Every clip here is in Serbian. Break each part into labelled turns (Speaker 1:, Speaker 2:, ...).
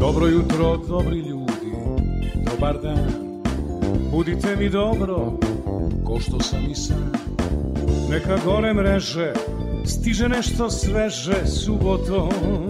Speaker 1: Dobro jutro, dobri ljudi, dobar Budite mi dobro, ko što sam i sam. Neka gore mreže, stiže nešto sveže subotom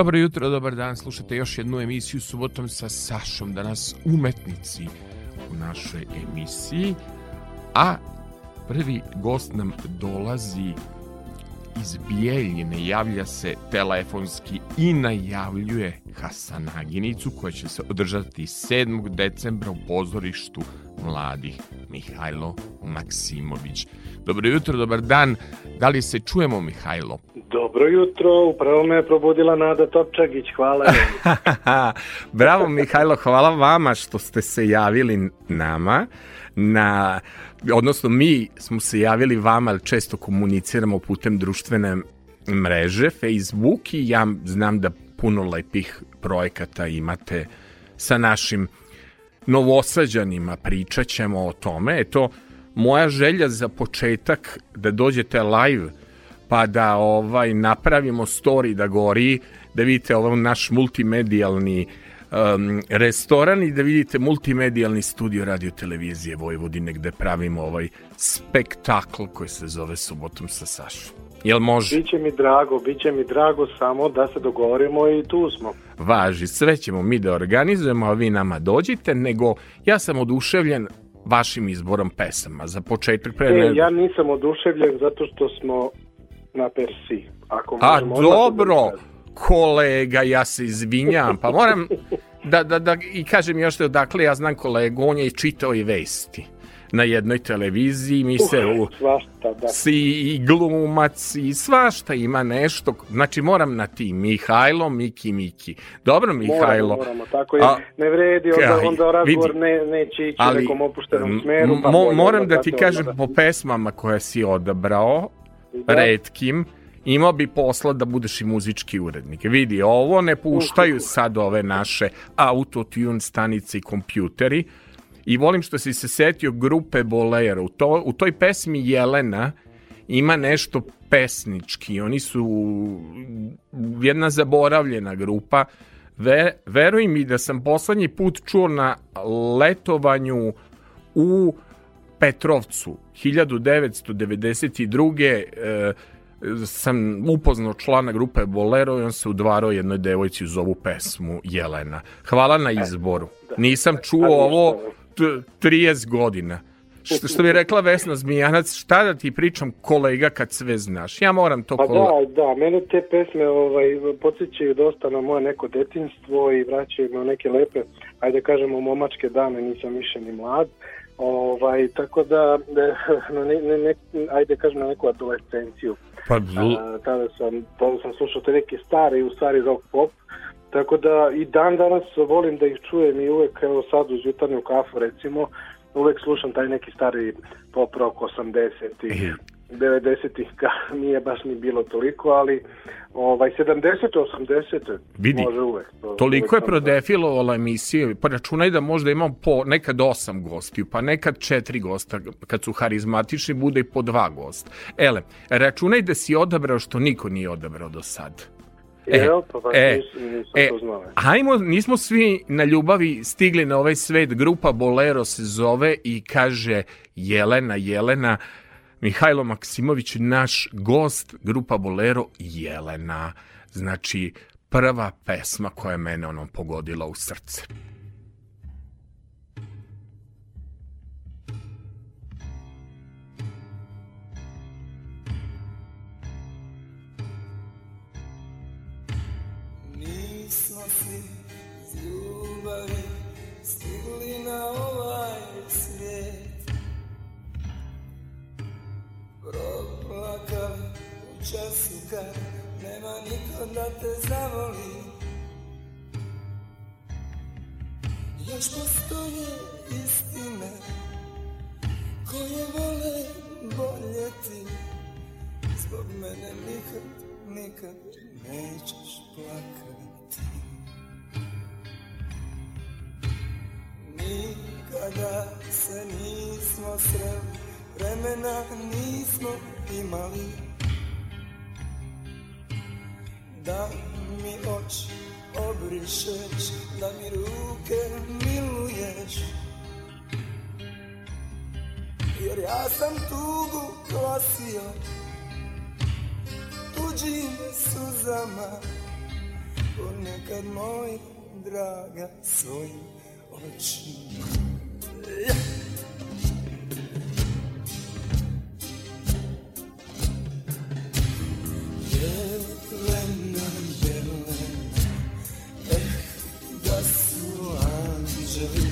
Speaker 2: Dobro jutro, dobar dan, slušate još jednu emisiju subotom sa Sašom, danas umetnici u našoj emisiji, a prvi gost nam dolazi iz Bijeljine, javlja se telefonski i najavljuje Hasanaginicu koja će se održati 7. decembra u pozorištu mladih Mihajlo Maksimović. Dobro jutro, dobar dan. Da li se čujemo, Mihajlo?
Speaker 3: Dobro jutro, upravo me je probudila Nada Topčagić, hvala.
Speaker 2: Bravo, Mihajlo, hvala vama što ste se javili nama na odnosno mi smo se javili vama, ali često komuniciramo putem društvene mreže, Facebook i ja znam da puno lepih projekata imate sa našim novosađanima, pričat ćemo o tome. Eto, moja želja za početak da dođete live pa da ovaj napravimo story da gori, da vidite ovaj naš multimedijalni um, restoran i da vidite multimedijalni studio radio televizije Vojvodine gde pravimo ovaj spektakl koji se zove Subotom sa Sašom. Jel može?
Speaker 3: Biće mi drago, biće mi drago samo da se dogovorimo i tu smo.
Speaker 2: Važi, sve ćemo mi da organizujemo, a vi nama dođite, nego ja sam oduševljen vašim izborom pesama. Za početak pre...
Speaker 3: E, ja nisam oduševljen zato što smo na Persiji. Ako
Speaker 2: a dobro, da kolega, ja se izvinjam, pa moram da, da, da i kažem još da odakle ja znam kolegu, on je čitao i vesti na jednoj televiziji, mi se u,
Speaker 3: svašta, da.
Speaker 2: si i glumac i svašta ima nešto, znači moram na ti Mihajlo, Miki, Miki. Dobro Mihajlo.
Speaker 3: Moramo, moramo, tako je, A, ne vredi, onda, onda razgovor vidi, ne, neće ići ali, nekom opuštenom smeru.
Speaker 2: Pa mo, moram da ti kažem da. po pesmama koje si odabrao, da. redkim, imao bi posla da budeš i muzički urednik. Vidi, ovo ne puštaju sad ove naše autotune stanice i kompjuteri, i volim što si se setio grupe Bolero. U, to, u toj pesmi Jelena ima nešto pesnički. Oni su jedna zaboravljena grupa. Ver, veruj mi da sam poslednji put čuo na letovanju u Petrovcu 1992. E, sam upoznao člana grupe Bolero i on se udvarao jednoj devojci uz ovu pesmu Jelena. Hvala na izboru. Nisam čuo ovo 30 godina. Što, što bi rekla Vesna Zmijanac, šta da ti pričam kolega kad sve znaš? Ja moram to...
Speaker 3: Pa kola... da, da, mene te pesme ovaj, podsjećaju dosta na moje neko detinstvo i vraćaju me u neke lepe, ajde kažemo, momačke dane, nisam više ni mlad. Ovaj, tako da, na ne, ne, ne, ajde kažem na neku adolescenciju.
Speaker 2: Pa,
Speaker 3: A, tada sam, tada sam slušao te neke stare i u stvari rock pop Tako da i dan danas volim da ih čujem i uvek, evo sad uz jutarnju kafu recimo, uvek slušam taj neki stari pop rock 80-ih, 90-ih nije baš ni bilo toliko, ali ovaj 70 80
Speaker 2: Vidi, može uvek. To, toliko uvek je prodefilovala emisije, pa računaj da možda imam po nekad osam gostiju, pa nekad četiri gosta, kad su harizmatični bude i po dva gosta. Ele, računaj da si odabrao što niko nije odabrao do sad.
Speaker 3: E, Evo, pa baš e, nisam, nisam e, to znao.
Speaker 2: Hajmo, nismo svi na ljubavi stigli na ovaj svet, grupa Bolero se zove i kaže Jelena, Jelena, Mihajlo Maksimović, naš gost, grupa Bolero Jelena. Znači, prva pesma koja je mene onom pogodila u srce.
Speaker 4: U času kad nema niko da te zavoli. Još postoje istine koje vole boljeti Zbog mene nikad, nikad nećeš plakati. Nikada se nismo sreli vremena nismo imali Da mi oči obrišeš, da mi ruke miluješ. Jer ja sam tugu klasio tuđim suzama. Ponekad moj draga svojim očima. Yeah. Jelena,
Speaker 5: to the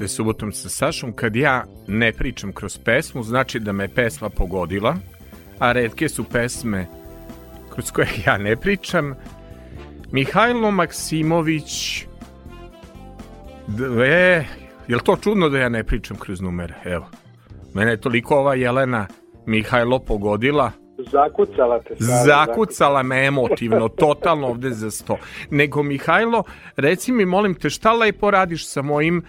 Speaker 2: Slušajte subotom sa Sašom, kad ja ne pričam kroz pesmu, znači da me pesma pogodila, a redke su pesme kroz koje ja ne pričam. Mihajlo Maksimović dve, je li to čudno da ja ne pričam kroz numere? Evo, mene je toliko ova Jelena Mihajlo pogodila,
Speaker 3: Zakucala te. stvarno,
Speaker 2: zakucala me emotivno, totalno ovde za sto. Nego, Mihajlo, reci mi, molim te, šta lepo radiš sa mojim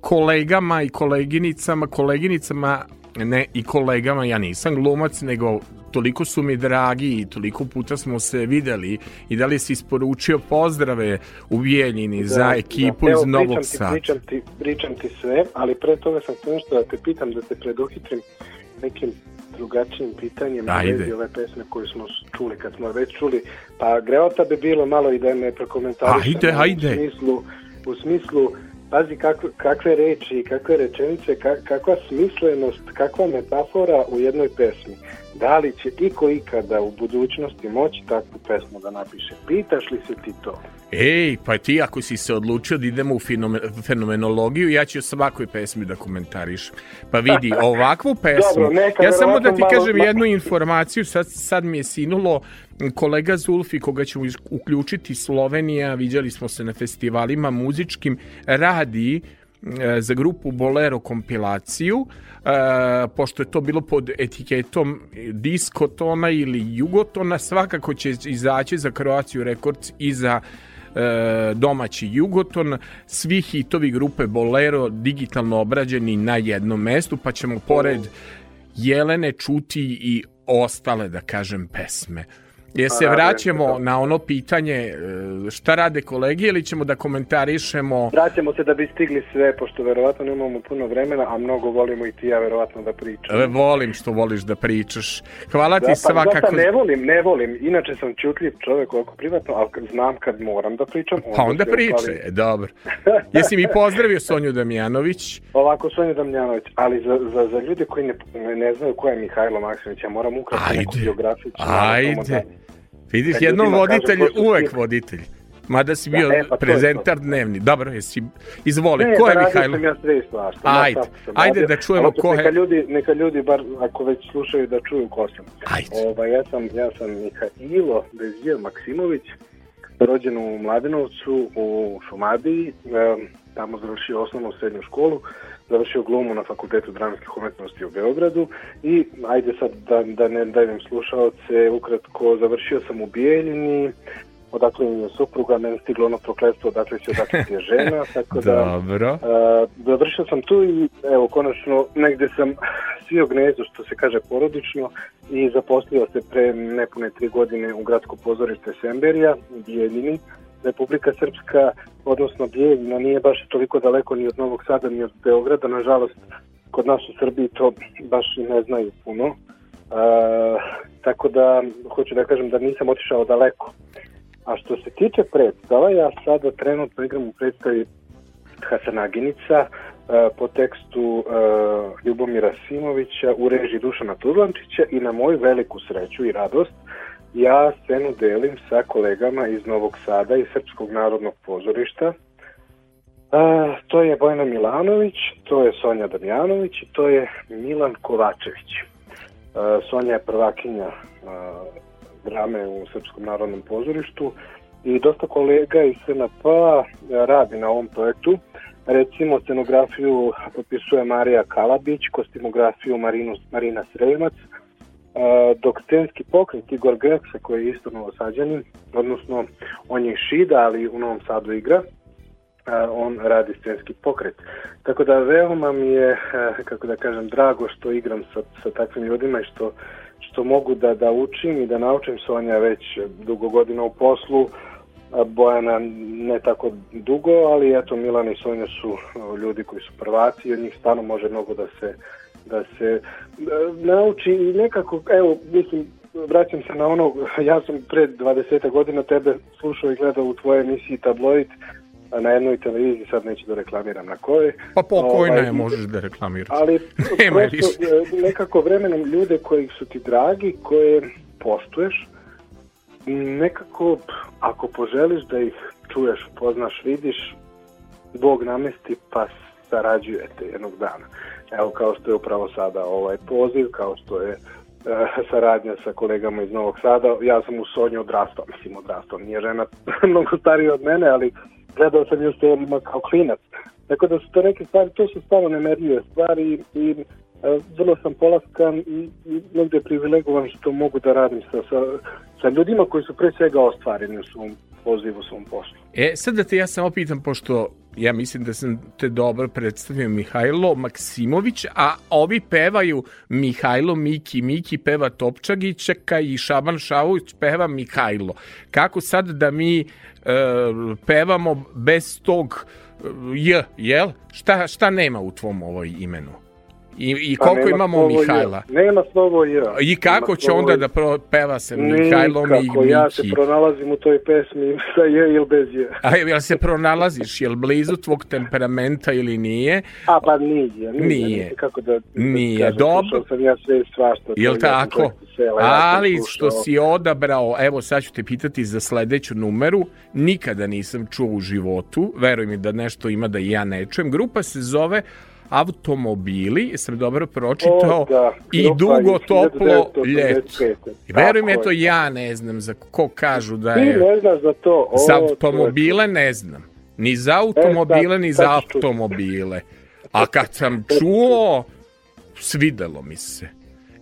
Speaker 2: kolegama i koleginicama, koleginicama, ne i kolegama, ja nisam glumac, nego toliko su mi dragi i toliko puta smo se videli i da li si isporučio pozdrave u Bijeljini za ekipu
Speaker 3: Evo,
Speaker 2: iz Novog
Speaker 3: pričam ti,
Speaker 2: Sada.
Speaker 3: Pričam ti, pričam ti sve, ali pre toga sam htio nešto da te pitam, da te preduhitrim nekim drugačijim pitanjem
Speaker 2: Ajde.
Speaker 3: vezi ove pesme koju smo čuli, kad smo već čuli. Pa greota bi bilo malo i da me prokomentariš.
Speaker 2: Ajde, ajde.
Speaker 3: U smislu, u smislu pazi kakve, kakve reči, kakve rečenice, ka- kakva smislenost, kakva metafora u jednoj pesmi. Da li će iko ikada u budućnosti moći takvu pesmu da napiše? Pitaš li se ti to?
Speaker 2: Ej, pa ti ako si se odlučio da idemo u fenomenologiju, ja ću o svakoj pesmi da komentariš. Pa vidi, ovakvu pesmu,
Speaker 3: Dobro, neka
Speaker 2: ja samo da ti
Speaker 3: malo-
Speaker 2: kažem jednu informaciju, sad, sad mi je sinulo kolega Zulfi, koga ćemo uključiti Slovenija, viđali smo se na festivalima muzičkim, radi za grupu Bolero kompilaciju, e, pošto je to bilo pod etiketom diskotona ili jugotona, svakako će izaći za Croatia Records i za e, domaći Jugoton, svi hitovi grupe Bolero digitalno obrađeni na jednom mestu, pa ćemo pored Jelene čuti i ostale, da kažem, pesme. Je se
Speaker 3: Pa,
Speaker 2: vraćamo
Speaker 3: radujem se
Speaker 2: na ono pitanje e, šta rade kolege ili ćemo da komentarišemo
Speaker 3: Vraćamo se da bi stigli sve, pošto verovatno nemamo puno vremena, a mnogo volimo i ti ja verovatno da pričamo.
Speaker 2: E, Volim što voliš da pričaš. Hvala ti
Speaker 3: Da, pa
Speaker 2: svakako.
Speaker 3: ne volim, ne volim. Inače sam čutljiv čovjek oko privatno, ali znam kad moram da pričam.
Speaker 2: Pa onda
Speaker 3: se
Speaker 2: priče,
Speaker 3: upalim.
Speaker 2: e, dobro. Jesi mi pozdravio Sonju Damjanović?
Speaker 3: Ovako, Sonja Damjanović, ali za, za, za ljude koji ne, ne, znaju ko je Mihajlo Maksimović, ja moram ukratko neku
Speaker 2: Ajde.
Speaker 3: biografiju. ću malo
Speaker 2: Ajde.
Speaker 3: Da-
Speaker 2: Vidiš, jednom
Speaker 3: kažem
Speaker 2: voditelj
Speaker 3: ko su
Speaker 2: uvek voditelj. Mada si
Speaker 3: Da,
Speaker 2: bio
Speaker 3: e, pa to je
Speaker 2: prezentar
Speaker 3: to.
Speaker 2: dnevni. Dobro, jesi... Izvoli,
Speaker 3: Ne,
Speaker 2: ko je
Speaker 3: da
Speaker 2: Mihajlo?
Speaker 3: sam ja sve.
Speaker 2: Ajde,
Speaker 3: sam
Speaker 2: ajde da čujemo ko je-
Speaker 3: Neka ljudi, neka ljudi bar, ako već slušaju, da čuju ko sam.
Speaker 2: Ajde.
Speaker 3: Ovaj, ja sam, ja sam Mihajlo Bezije Maksimović, rođen u Mladenovcu u Šumadiji, tamo završio osnovnu srednju školu, završio glumu na Fakultetu dramskih umetnosti u Beogradu i ajde sad da, da ne dajem slušaoce, ukratko završio sam u Bijeljini, odakle mi je supruga, meni stiglo ono prokletstvo, odakle će odakle ti je žena, tako da...
Speaker 2: Dobro.
Speaker 3: Uh, završio sam tu i evo konačno negde sam svio gnezdo što se kaže porodično i zaposlio se pre nepune tri godine u gradsko pozorište Semberija u Bijeljini. Republika Srpska, odnosno Bijeljina, nije baš toliko daleko ni od Novog Sada ni od Beograda. Nažalost, kod nas u Srbiji to baš i ne znaju puno. Uh, tako da, hoću da kažem da nisam otišao daleko. A što se tiče predstava, ja sada trenutno igram u predstavi Hasanaginica e, po tekstu e, Ljubomira Simovića u režiji Dušana Turlančića i na moju veliku sreću i radost ja scenu delim sa kolegama iz Novog Sada i Srpskog narodnog pozorišta. A, to je Bojana Milanović, to je Sonja Damjanović i to je Milan Kovačević. A, Sonja je prvakinja a, drame u Srpskom narodnom pozorištu i dosta kolega iz SNP radi na ovom projektu. Recimo, scenografiju potpisuje Marija Kalabić, kostimografiju Marinu, Marina Sremac, dok scenski pokret Igor Greksa, koji je isto novosađanin, odnosno on je Šida, ali u Novom Sadu igra, on radi scenski pokret. Tako da veoma mi je, kako da kažem, drago što igram sa, sa takvim ljudima i što, što mogu da, da učim i da naučim Sonja već dugo godina u poslu, Bojana ne tako dugo, ali eto Milan i Sonja su ljudi koji su prvaci i od njih stvarno može mnogo da se da se e, nauči i nekako, evo, mislim, vraćam se na ono, ja sam pred 20 godina tebe slušao i gledao u tvojoj emisiji Tabloid na jednoj televiziji, sad neću da reklamiram na kojoj.
Speaker 2: Pa pokojno ovaj, je, možeš da reklamiraš.
Speaker 3: Ali prosto, e, nekako vremenom ljude koji su ti dragi, koje poštuješ, nekako, ako poželiš da ih čuješ, poznaš, vidiš, Bog namesti pa sarađujete jednog dana. Evo kao što je upravo sada ovaj poziv, kao što je e, saradnja sa kolegama iz Novog Sada. Ja sam u Sonji odrastao, mislim odrastao, nije žena mnogo starija od mene, ali gledao sam ju serima kao klinac. Tako da su to neke stvari, to su stvarno nemerljive stvari i e, vrlo sam polaskan i, i negde privilegovan što mogu da radim sa, sa, sa ljudima koji su pre svega ostvareni u svom pozivu, u svom poslu.
Speaker 2: E, sad da te ja samo pitam, pošto ja mislim da sam te dobro predstavio Mihajlo Maksimović, a ovi pevaju Mihajlo Miki, Miki peva Topčagićaka i Šaban Šavuć peva Mihajlo. Kako sad da mi e, pevamo bez tog e, J, jel? Šta, šta nema u tvom ovoj imenu? I, i koliko pa imamo Mihajla?
Speaker 3: J. Nema slovo J.
Speaker 2: I kako će onda da pro, peva se Mihajlom i Miki?
Speaker 3: ja se pronalazim u toj pesmi sa J ili bez J.
Speaker 2: A jel se pronalaziš? Jel blizu tvog temperamenta ili nije?
Speaker 3: A pa nije. Nije.
Speaker 2: nije.
Speaker 3: Kako da,
Speaker 2: nije. Kažem, Dobro.
Speaker 3: sam ja sve svašta.
Speaker 2: Jel tako? Sela, Ali ja što si odabrao, evo sad ću te pitati za sledeću numeru, nikada nisam čuo u životu, veruj mi da nešto ima da ja ne čujem. Grupa se zove automobili, sam dobro pročitao,
Speaker 3: o, da,
Speaker 2: i dugo toplo ljeto. Verujem je to ja ne znam za ko kažu da je...
Speaker 3: Ti ne znaš za to. O,
Speaker 2: za automobile ne znam. Ni za automobile, ni za automobile. A kad sam čuo, svidelo mi se.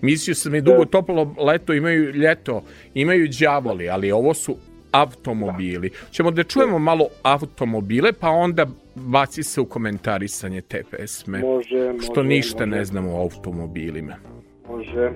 Speaker 2: Mislio sam i dugo toplo leto imaju ljeto, imaju đavoli, ali ovo su automobili. Ćemo da čujemo malo automobile, pa onda baci se u komentarisanje te pesme.
Speaker 3: Može, može.
Speaker 2: Što ništa
Speaker 3: može.
Speaker 2: ne znamo o automobilima.
Speaker 3: Može.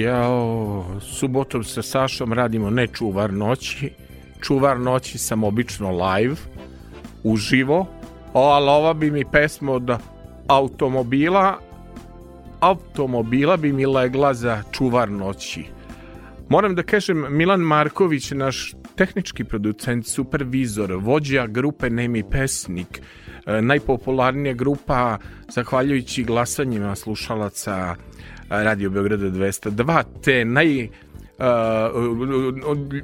Speaker 2: Jao, subotom sa Sašom radimo ne čuvar noći, čuvar noći sam obično live, uživo, o, ali ova bi mi pesma od automobila, automobila bi mi legla za čuvar noći. Moram da kažem, Milan Marković, naš tehnički producent, supervizor, vođa grupe Nemi Pesnik, najpopularnija grupa zahvaljujući glasanjima slušalaca Radio Beograda 202, te naj Uh,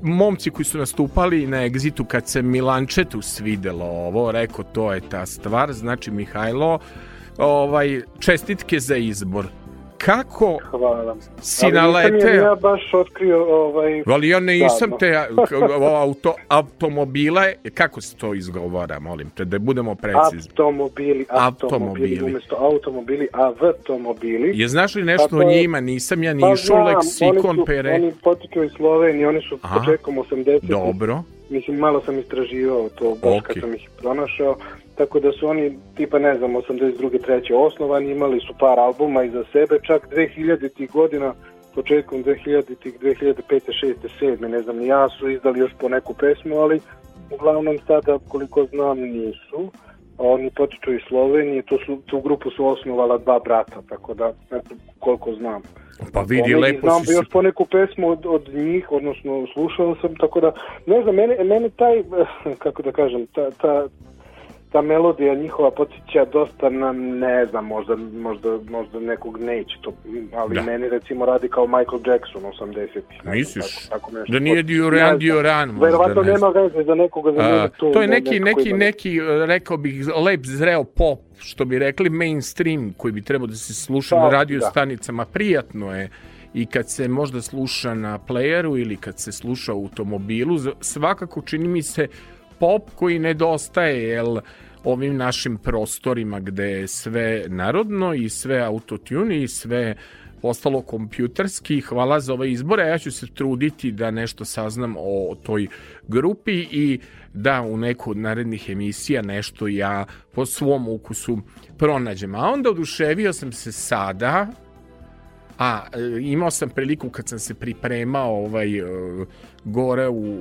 Speaker 2: momci koji su nastupali na egzitu kad se Milančetu svidelo ovo, rekao to je ta stvar, znači Mihajlo, ovaj, čestitke za izbor kako
Speaker 3: Hvala.
Speaker 2: si
Speaker 3: Ali
Speaker 2: naleteo?
Speaker 3: je ja baš otkrio ovaj...
Speaker 2: Ali ja nisam
Speaker 3: davno.
Speaker 2: te auto, automobile, kako se to izgovara, molim te, da budemo precizni.
Speaker 3: Automobili, automobili, umesto automobili, automobili.
Speaker 2: Je znaš li nešto o njima? Nisam ja ni
Speaker 3: Pa
Speaker 2: išao leksikon,
Speaker 3: oni su,
Speaker 2: pere.
Speaker 3: Oni potiču iz Slovenije, oni su
Speaker 2: Aha.
Speaker 3: početkom 80.
Speaker 2: Dobro.
Speaker 3: Mislim, malo sam istraživao to baš
Speaker 2: Ok.
Speaker 3: kad sam ih pronašao. Tako da su oni, tipa ne znam, 82. treće osnovani, imali su par albuma iza sebe, čak 2000. godina, početkom 2000. 2005. 6. 7. ne znam, ni ja su izdali još po neku pesmu, ali uglavnom sada, koliko znam, nisu. Oni potiču iz Slovenije, to su, tu grupu su osnovala dva brata, tako da, eto, koliko znam.
Speaker 2: Pa vidi,
Speaker 3: Tome, i
Speaker 2: lepo
Speaker 3: znam
Speaker 2: si
Speaker 3: još poneku pesmu od, od njih, odnosno slušao sam, tako da, ne znam, mene, mene taj, kako da kažem, ta, ta, ta melodija njihova podsjeća dosta na, ne znam, možda, možda, možda nekog neće to, ali
Speaker 2: Da.
Speaker 3: meni recimo radi kao Michael Jackson 80.
Speaker 2: Misliš?
Speaker 3: Tako, tako nešto.
Speaker 2: Da nije
Speaker 3: Ne znam.
Speaker 2: Duran, možda,
Speaker 3: Verovatno
Speaker 2: ne
Speaker 3: nema veze za nekoga, za
Speaker 2: A,
Speaker 3: tu.
Speaker 2: to je
Speaker 3: ne-
Speaker 2: neki, neki,
Speaker 3: ima-
Speaker 2: neki, rekao bih, lep zreo pop, što bi rekli mainstream, koji bi trebao da se sluša na
Speaker 3: Da,
Speaker 2: radio
Speaker 3: da.
Speaker 2: stanicama. Prijatno je i kad se možda sluša na playeru ili kad se sluša u automobilu, svakako čini mi se pop koji nedostaje, jel ovim našim prostorima gde je sve narodno i sve autotune i sve postalo kompjuterski. Hvala za ove izbore. Ja ću se truditi da nešto saznam o toj grupi i da u neku od narednih emisija nešto ja po svom ukusu pronađem. A onda oduševio sam se sada A, e, imao sam priliku kad sam se pripremao ovaj, e, gore u,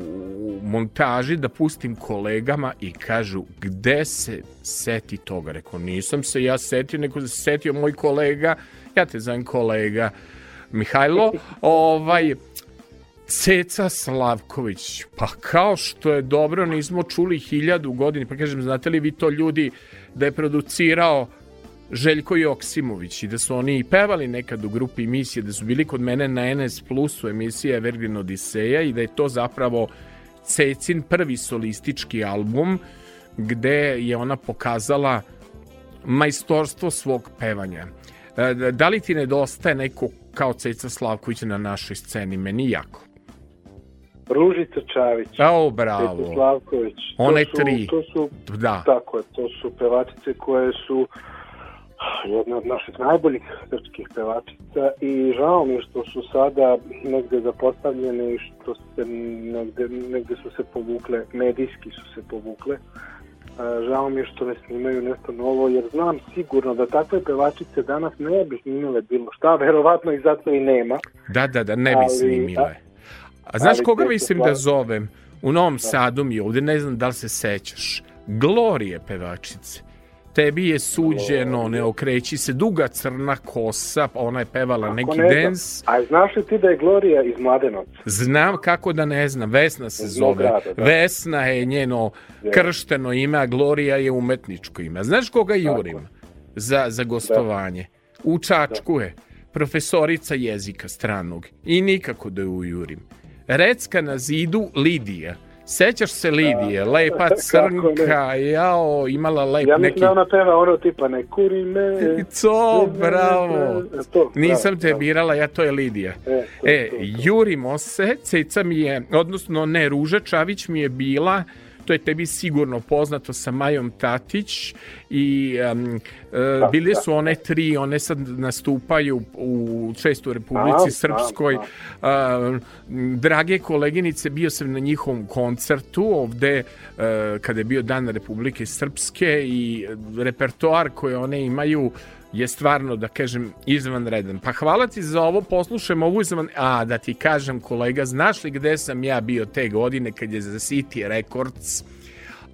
Speaker 2: montaži da pustim kolegama i kažu gde se seti toga. Rekao, nisam se ja setio, nego se setio moj kolega, ja te zovem kolega Mihajlo, ovaj, Ceca Slavković, pa kao što je dobro, nismo čuli hiljadu godina, pa kažem, znate li vi to ljudi da je producirao Željko Joksimović i da su oni i pevali nekad u grupi emisije, da su bili kod mene na NS Plusu emisije Evergreen Odiseja i da je to zapravo Cecin prvi solistički album gde je ona pokazala majstorstvo svog pevanja. E, Da li ti nedostaje neko kao Ceca Slavković na našoj sceni? Meni jako.
Speaker 3: Ružica Čavić.
Speaker 2: O,
Speaker 3: Petar
Speaker 2: bravo.
Speaker 3: Slavković. To
Speaker 2: One
Speaker 3: su-
Speaker 2: tri.
Speaker 3: To su
Speaker 2: Da.
Speaker 3: Tako je, to su pevačice koje su jedne od naših najboljih srpskih pevačica i žao mi što su sada negde zapostavljene i što se negde, negde su se povukle, medijski su se povukle. E, Žao mi je što ne snimaju nešto novo, jer znam sigurno da takve pevačice danas ne bi snimile bilo šta, verovatno i zato i nema.
Speaker 2: Da, da, da, ne bi
Speaker 3: Ali-
Speaker 2: snimile. A znaš
Speaker 3: ali
Speaker 2: koga mislim da zovem? U Novom Sadu mi ovde, ne znam da li se sećaš. Glorije pevačice. Tebi je suđeno, ne okreći se, duga crna kosa, pa ona je pevala
Speaker 3: Ako
Speaker 2: neki
Speaker 3: ne
Speaker 2: dens.
Speaker 3: A znaš li ti da je Gloria iz Mladenovca?
Speaker 2: Znam kako da ne znam, Vesna se zove.
Speaker 3: grada, da.
Speaker 2: Vesna je njeno kršteno ime, a Gloria je umetničko ime. Znaš koga jurim za, za gostovanje? U Čačku je profesorica jezika stranog i nikako da ju jurim. Recka na zidu Lidija. Sećaš se Lidije, lepa
Speaker 3: Kako
Speaker 2: crnka, jao, imala lep
Speaker 3: Ja
Speaker 2: neki...
Speaker 3: mislim da ona peva ono tipa ne kuri me.
Speaker 2: Co, bravo.
Speaker 3: To,
Speaker 2: Nisam
Speaker 3: bravo,
Speaker 2: te
Speaker 3: bravo.
Speaker 2: birala, ja to je Lidija.
Speaker 3: E, to,
Speaker 2: E,
Speaker 3: to, to.
Speaker 2: jurimo se, Ceca mi je, odnosno ne, Ruža Čavić mi je bila, to je tebi sigurno poznato sa Majom Tatić i um, e, bile su one tri, one sad nastupaju u često u Republici
Speaker 3: A,
Speaker 2: Srpskoj. A, drage koleginice, bio sam na njihovom koncertu ovde e, kada je bio Dan Republike Srpske i repertoar koje one imaju je stvarno, da kažem, izvanredan. Pa hvala ti za ovo, poslušajmo ovu izvan... A, da ti kažem, kolega, znaš li gde sam ja bio te godine kad je za City Records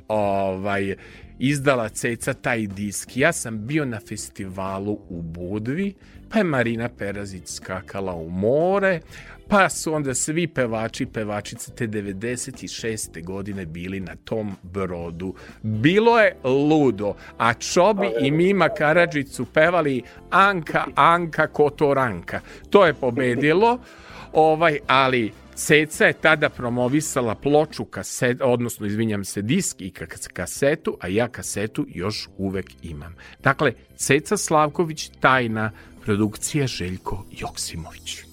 Speaker 2: ovaj, izdala ceca taj disk. Ja sam bio na festivalu u Budvi, pa je Marina Perazić skakala u more, pa su onda svi pevači i pevačice te 96. godine bili na tom brodu. Bilo je ludo, a Čobi i Mima Karadžić su pevali Anka, Anka, Kotoranka. To je pobedilo, ovaj, ali Ceca je tada promovisala ploču, kaset, odnosno, izvinjam se, disk i kasetu, a ja kasetu još uvek imam. Dakle, Ceca Slavković, tajna produkcija Željko Joksimović.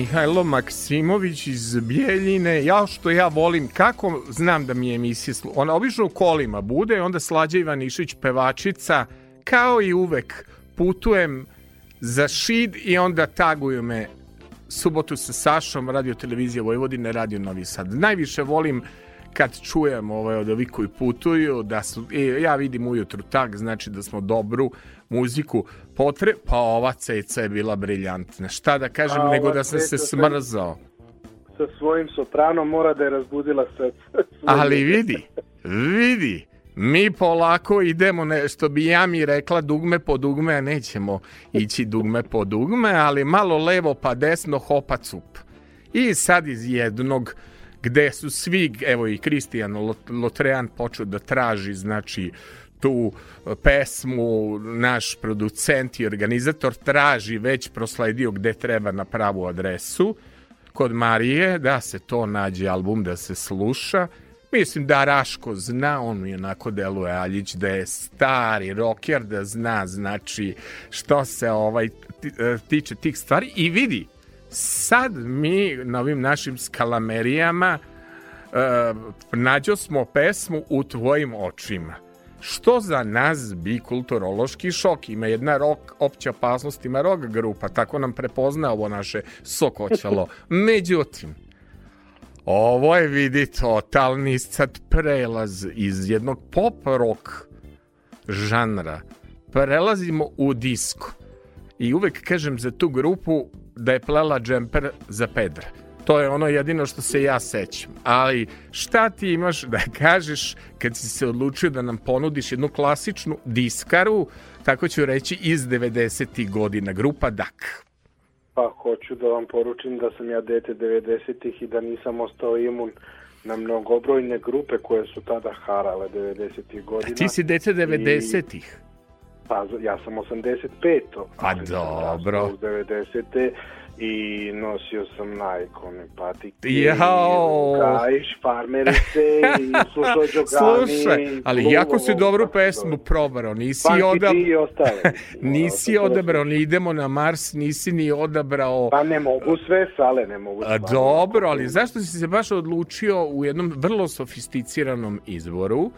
Speaker 2: Mihajlo Maksimović iz Bijeljine, ja što ja volim, kako znam da mi je emisija, ona obično u kolima bude, onda Slađa Ivanišić pevačica, kao i uvek, putujem za šid i onda taguju me subotu sa Sašom, radio televizija Vojvodine, radio Novi Sad. Najviše volim kad čujem ovaj, od ovih koji putuju, da su, e, ja vidim ujutru tak, znači da smo dobru muziku potre, pa ova ceca je bila briljantna. Šta da kažem,
Speaker 3: A,
Speaker 2: nego
Speaker 3: ova
Speaker 2: da sam se- smrzao.
Speaker 3: Sa svojim sopranom mora da je razbudila srce.
Speaker 2: Ali vidi, vidi, mi polako idemo, ne, što bi ja mi rekla, dugme po dugme, a nećemo ići dugme po dugme, ali malo levo pa desno, hopa cup. I sad iz jednog, gde su svi, evo i Kristijan Lot- Lotrean počeo da traži, znači, tu pesmu naš producent i organizator traži već prosledio gde treba na pravu adresu kod Marije da se to nađe album da se sluša. Mislim da Raško zna, on mi onako deluje Aljić da je stari rocker, da zna znači što se ovaj e, tiče tih stvari. I vidi sad mi na ovim našim skalamerijama e, nađo smo pesmu u tvojim očima što za nas bi kulturološki šok. Ima jedna rok, opća opasnost, ima rock grupa, tako nam prepozna ovo naše sokoćalo. Međutim, ovo je, vidi, totalni sad prelaz iz jednog pop rock žanra. Prelazimo u disko. I uvek kažem za tu grupu da je plela džemper za pedra. To je ono jedino što se ja sećam. Ali šta ti imaš da kažeš kad si se odlučio da nam ponudiš jednu klasičnu diskaru, tako ću reći, iz 90. godina, grupa DAK.
Speaker 3: Pa hoću da vam poručim da sam ja dete 90-ih i da nisam ostao imun na mnogobrojne grupe koje su tada harale 90-ih godina.
Speaker 2: Ti si dete 90-ih.
Speaker 3: Pa ja sam 85.
Speaker 2: Pa dobro.
Speaker 3: uz 90. i nosio sam Nike, patike,
Speaker 2: Jao.
Speaker 3: kajš, farmerice i slušao Đogani.
Speaker 2: Slušaj, ali jako si dobru pesmu probrao, nisi odabrao...
Speaker 3: T i ostale.
Speaker 2: Nisi odabrao, ni idemo na Mars, nisi ni odabrao...
Speaker 3: Pa ne mogu sve sale, ne mogu sve.
Speaker 2: dobro, ali zašto si se baš odlučio u jednom vrlo sofisticiranom izboru,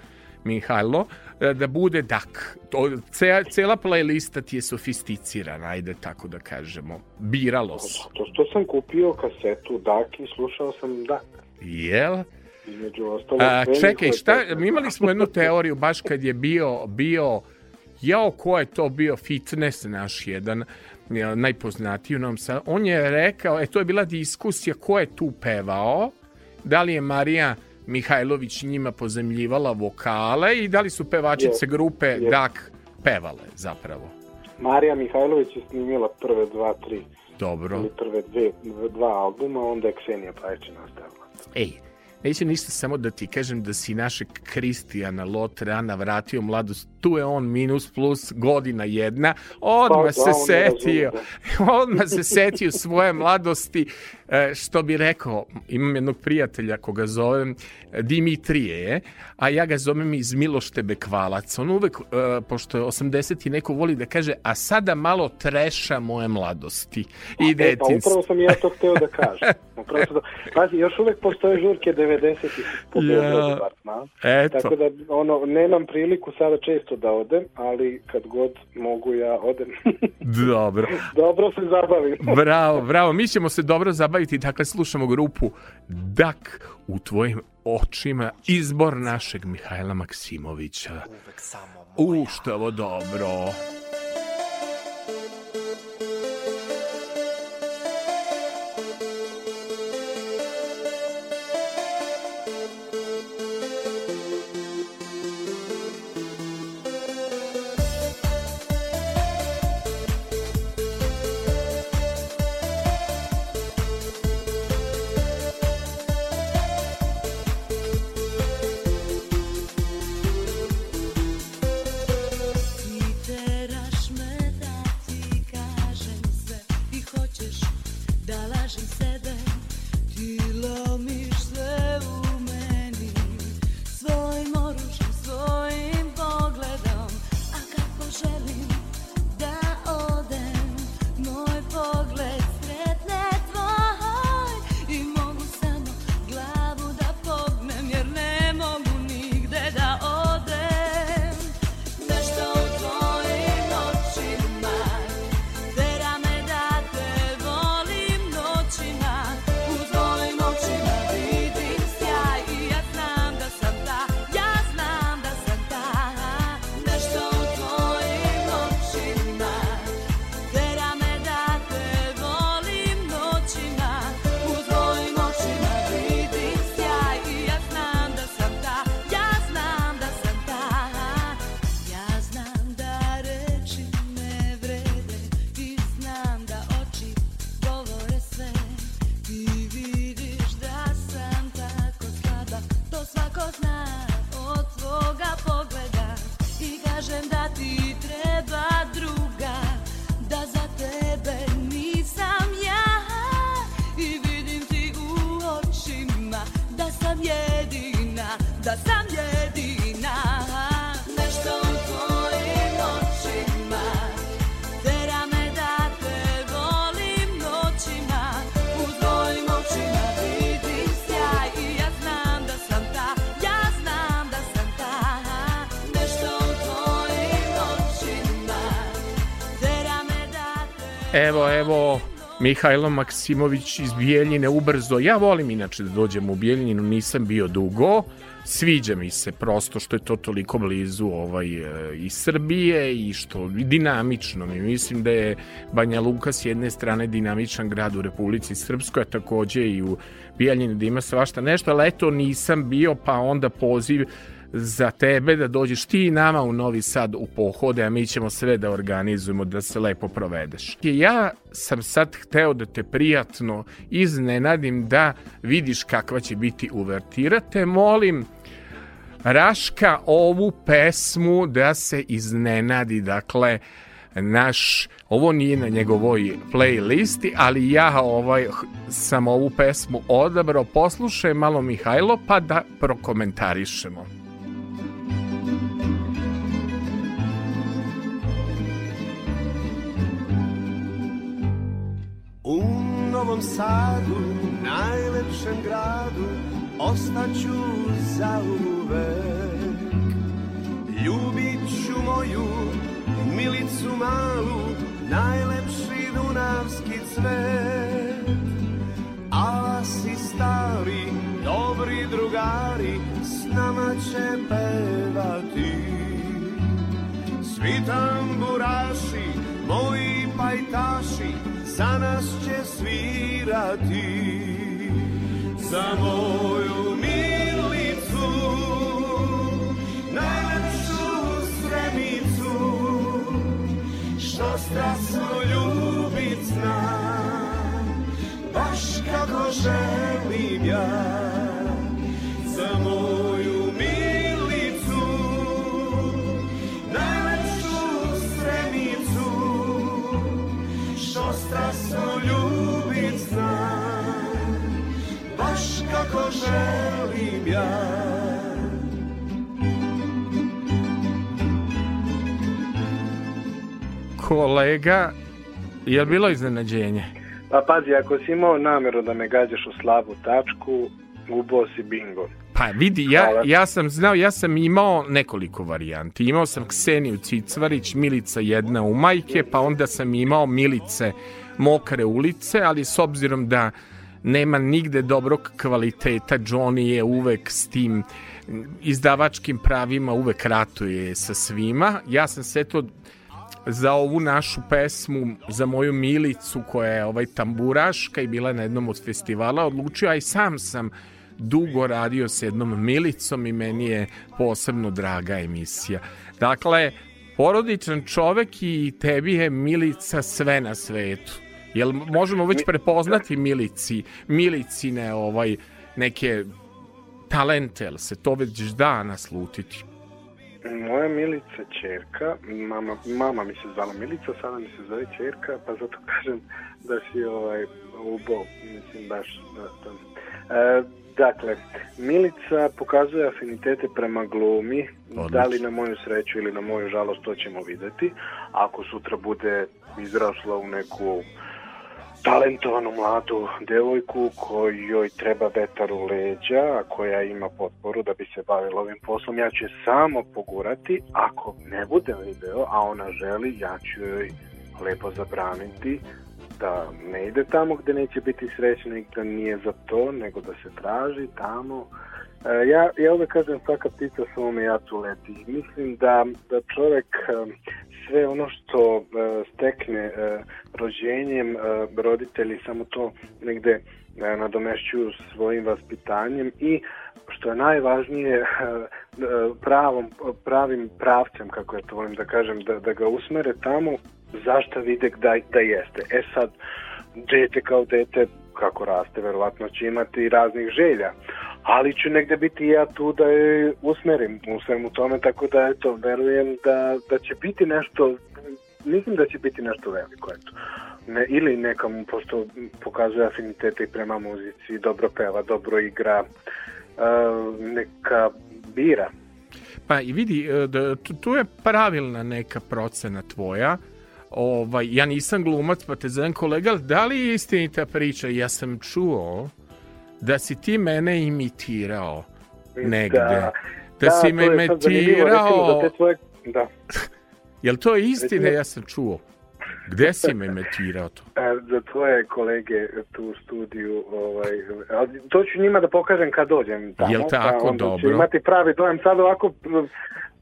Speaker 2: Mihajlo, e, da bude dak? To, ce, cela playlista ti je sofisticirana, ajde tako da kažemo. Biralo se.
Speaker 3: To što sam kupio kasetu Dak i slušao sam Dak.
Speaker 2: Jel?
Speaker 3: Između ostalog.
Speaker 2: A, čekaj, šta, imali smo jednu teoriju baš kad je bio, bio jao, ko je to bio fitness naš jedan, najpoznatiji u Novom Sadu. On je rekao, e, to je bila diskusija ko je tu pevao, da li je Marija Mihajlović njima pozemljivala vokale i da li su pevačice
Speaker 3: Je,
Speaker 2: grupe
Speaker 3: je.
Speaker 2: DAK pevale zapravo.
Speaker 3: Marija Mihajlović je snimila prve dva, tri,
Speaker 2: Dobro.
Speaker 3: ili prve dve, dva albuma, onda je Ksenija Pajića nastavila.
Speaker 2: Ej, neće ništa samo da ti kažem da si našeg Kristijana Lotrana vratio mladost. Tu je on minus plus godina jedna. Odmah
Speaker 3: Pa da,
Speaker 2: se
Speaker 3: ne
Speaker 2: setio.
Speaker 3: razume,
Speaker 2: Odmah se setio svoje mladosti. E, što bi rekao, imam jednog prijatelja koga zovem e, Dimitrije, a ja ga zovem iz Miloštebe Kvalac. On uvek, e, pošto je 80 i neko voli da kaže, a sada malo treša moje mladosti i
Speaker 3: E, pa
Speaker 2: detinstva.
Speaker 3: upravo sam ja to hteo da kažem. Upravo sam da... Pazi, još uvek postoje žurke 90-ih po
Speaker 2: Ja.
Speaker 3: Beogradu, bar?
Speaker 2: Eto.
Speaker 3: Tako da, ono, nemam priliku sada često da odem, ali kad god mogu ja odem.
Speaker 2: Dobro.
Speaker 3: Dobro se zabavim.
Speaker 2: Bravo, bravo. Mi ćemo se dobro zabaviti. Dakle, slušamo grupu Dak u tvojim očima. Izbor našeg Mihajla Maksimovića. U, što je ovo dobro. Mihajlo Maksimović iz Bijeljine ubrzo. Ja volim inače da dođem u Bijeljinu, nisam bio dugo. Sviđa mi se prosto što je to toliko blizu ovaj, e, i Srbije i što dinamično mi. Mislim da je Banja Luka s jedne strane dinamičan grad u Republici Srpskoj, a takođe i u Bijeljini da ima svašta nešto, ali eto nisam bio, pa onda poziv za tebe da dođeš ti nama u Novi Sad u pohode, a mi ćemo sve da organizujemo da se lepo provedeš. Ja sam sad hteo da te prijatno iznenadim da vidiš kakva će biti uvertira, te molim Raška ovu pesmu da se iznenadi, dakle, naš, ovo nije na njegovoj playlisti, ali ja ovaj, sam ovu pesmu odabrao, poslušaj malo Mihajlo pa da prokomentarišemo.
Speaker 5: U Novom Sadu, najlepšem gradu, ostaću za uvek. Ljubit ću moju milicu malu, najlepši dunavski cvet. A si stari, dobri drugari, s nama će pevati. Svi tamburaši, moji pajtaši, za nas će svirati. Za moju milicu, najlepšu sremicu, što strasno ljubit zna, baš kako želim ja. Kako želim ja.
Speaker 2: Kolega, je li bilo iznenađenje?
Speaker 3: Pa pazi, ako si imao nameru da me gađaš u slabu tačku, ubao si bingo.
Speaker 2: Pa vidi, ja, ja sam znao, ja sam imao nekoliko varijanti. Imao sam Kseniju Cicvarić, Milica jedna u majke, pa onda sam imao Milice mokre ulice, ali s obzirom da nema nigde dobrog kvaliteta, Johnny je uvek s tim izdavačkim pravima, uvek ratuje sa svima. Ja sam se to za ovu našu pesmu, za moju Milicu koja je ovaj tamburaška i bila na jednom od festivala odlučio, a i sam sam dugo radio s jednom Milicom i meni je posebno draga emisija. Dakle, porodičan čovek i tebi je Milica sve na svetu. Jel možemo već prepoznati Milici, Milicine ovaj, neke talente, jel se to već da naslutiti?
Speaker 3: Moja Milica čerka, mama, mama mi se zvala Milica, sada mi se zove čerka, pa zato kažem da si ovaj, ubao, mislim baš da, da. E, dakle, Milica pokazuje afinitete prema glumi,
Speaker 2: Odlično.
Speaker 3: da li na moju sreću ili na moju žalost, to ćemo videti. Ako sutra bude izrasla u neku talentovanu mladu devojku kojoj treba vetar u leđa, a koja ima potporu da bi se bavila ovim poslom. Ja ću je samo pogurati, ako ne bude video, a ona želi, ja ću joj lepo zabraniti da ne ide tamo gde neće biti srećna i da nije za to, nego da se traži tamo. E, ja, ja uvek kažem svaka ptica svome jacu leti. Mislim da, da čovek e, sve ono što e, stekne rođenjem, roditelji samo to negde nadomešćuju svojim vaspitanjem i što je najvažnije pravom, pravim pravcem, kako ja to volim da kažem, da, da ga usmere tamo zašta vide da, da jeste. E sad, dete kao dete, kako raste, verovatno će imati raznih želja, ali ću negde biti ja tu da je usmerim u svemu tome, tako da eto, verujem da, da će biti nešto, mislim da će biti nešto veliko, eto. Ne, ili neka mu pošto pokazuje afinitete i prema muzici, dobro peva, dobro igra, uh, neka bira.
Speaker 2: Pa i vidi, e, da, tu je pravilna neka procena tvoja. Ovaj, ja nisam glumac, pa te zovem kolega, da li je istinita priča? Ja sam čuo da si ti mene imitirao negde. Da, da, si me imitirao.
Speaker 3: za te tvoje, da.
Speaker 2: Jel to je istina? Ja sam čuo. Gde si me emitirao to?
Speaker 3: E, za tvoje kolege tu u studiju, ovaj, ali to ću njima da pokažem kad dođem tamo.
Speaker 2: Jel tako?
Speaker 3: pa onda će
Speaker 2: Dobro.
Speaker 3: imati pravi dojam. Sad ovako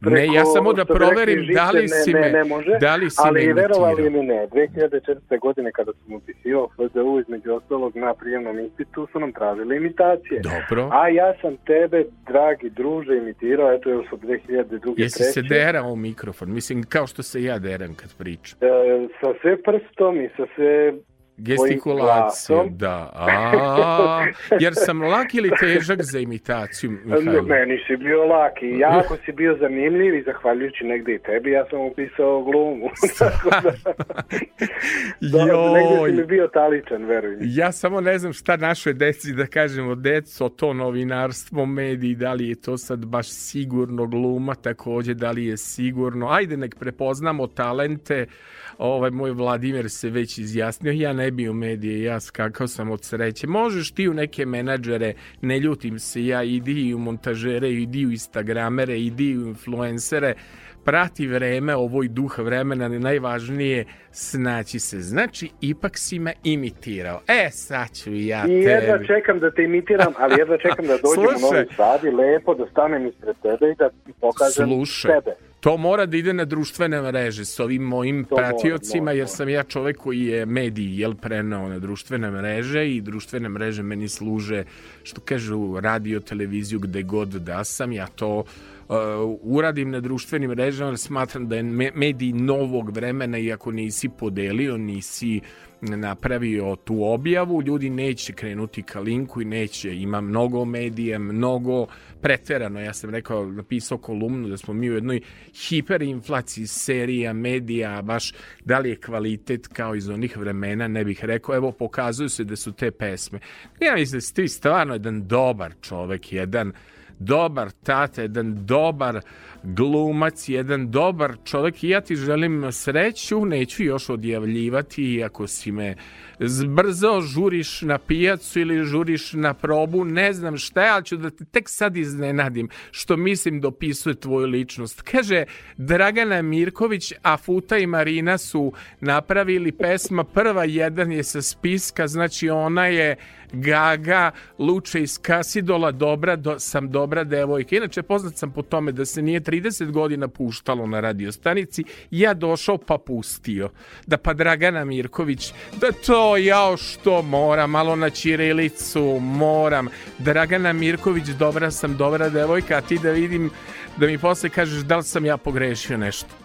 Speaker 3: preko,
Speaker 2: Ne, ja samo da proverim
Speaker 3: žice,
Speaker 2: da li
Speaker 3: ne-
Speaker 2: si
Speaker 3: ne,
Speaker 2: me-
Speaker 3: ne može,
Speaker 2: da li si
Speaker 3: ali
Speaker 2: me
Speaker 3: verovali ili ne, 2004. godine kada sam upisio FDU između ostalog na prijemnom ispitu su nam tražili imitacije.
Speaker 2: Dobro.
Speaker 3: A ja sam tebe, dragi druže, imitirao, eto još od 2002.
Speaker 2: Jesi se
Speaker 3: treće.
Speaker 2: derao u mikrofon? Mislim, kao što se ja deram kad pričam.
Speaker 3: E, sa sve prstom i sa sve
Speaker 2: Gestikulacijom, da. A, jer sam lak ili težak za imitaciju, Mihajlo?
Speaker 3: Meni si bio laki, jako si bio zanimljiv i zahvaljujući negde i tebi ja sam upisao glumu. Tako da, da, negde si mi bio taličan, veruj mi.
Speaker 2: ja samo ne znam šta našoj deci da kažemo, deco, to novinarstvo, mediji, da li je to sad baš sigurno gluma, takođe, da li je sigurno, ajde nek prepoznamo talente, ovaj moj Vladimir se već izjasnio, ja ne bi u medije, ja skakao sam od sreće. Možeš ti u neke menadžere, ne ljutim se ja, idi i u montažere, idi u instagramere, idi u influencere, prati vreme, ovoj duh vremena, najvažnije snaći se. Znači, ipak si me imitirao. E, sad ću i ja
Speaker 3: I jedva
Speaker 2: tebi.
Speaker 3: čekam da te imitiram, ali jedva čekam da dođem u
Speaker 2: Slušaj.
Speaker 3: Novi Sad i lepo da stanem ispred tebe i da ti pokažem
Speaker 2: Slušaj,
Speaker 3: sebe.
Speaker 2: To mora da ide na društvene mreže s ovim mojim
Speaker 3: To
Speaker 2: pratiocima,
Speaker 3: mora,
Speaker 2: jer sam ja čovek koji je mediji jel, prenao na društvene mreže i društvene mreže meni služe, što kažu, radio, televiziju, gde god da sam, ja to uh, uradim na društvenim mrežama, jer smatram da je me- medij novog vremena i ako nisi podelio, nisi napravio tu objavu, ljudi neće krenuti ka linku i neće, ima mnogo medija, mnogo preterano, ja sam rekao, napisao kolumnu da smo mi u jednoj hiperinflaciji serija, medija, baš da li je kvalitet kao iz onih vremena, ne bih rekao, evo pokazuju se da su te pesme. Ja mislim da si ti stvarno jedan dobar čovek, jedan dobar tata, jedan dobar glumac, jedan dobar čovjek i ja ti želim sreću, neću još odjavljivati iako si me zbrzo žuriš na pijacu ili žuriš na probu, ne znam šta ali ću da te tek sad iznenadim što mislim dopisuje tvoju ličnost. Kaže, Dragana Mirković, a Futa i Marina su napravili pesma, prva jedan je sa spiska, znači ona je Gaga, Luče iz Kasidola, dobra, do, sam dobra devojka. Inače, poznat sam po tome da se nije 30 godina puštalo na radiostanici, ja došao pa pustio. Da pa Dragana Mirković, da to ja što moram, malo na Čirilicu moram. Dragana Mirković, dobra sam, dobra devojka, a ti da vidim, da mi posle kažeš da li sam ja pogrešio nešto.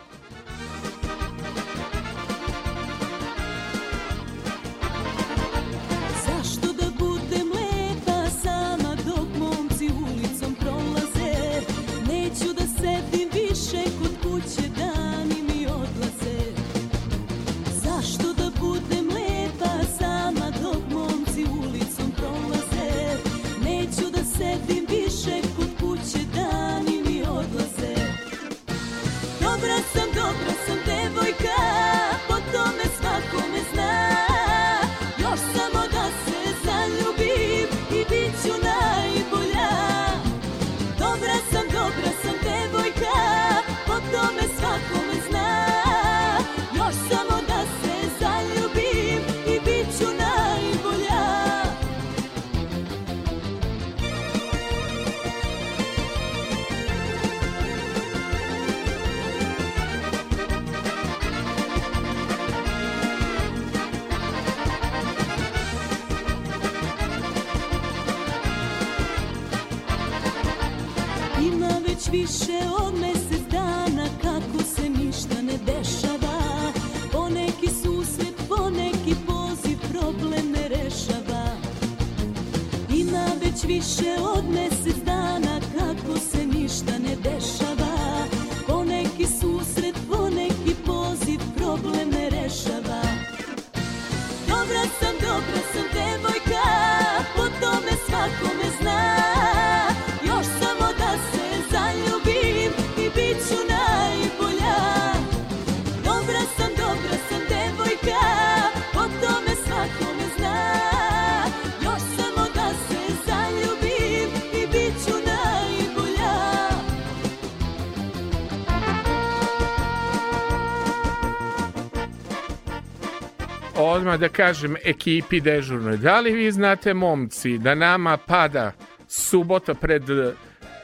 Speaker 6: Već više
Speaker 2: odmah da kažem ekipi dežurnoj. Da li vi znate, momci, da nama pada subota pred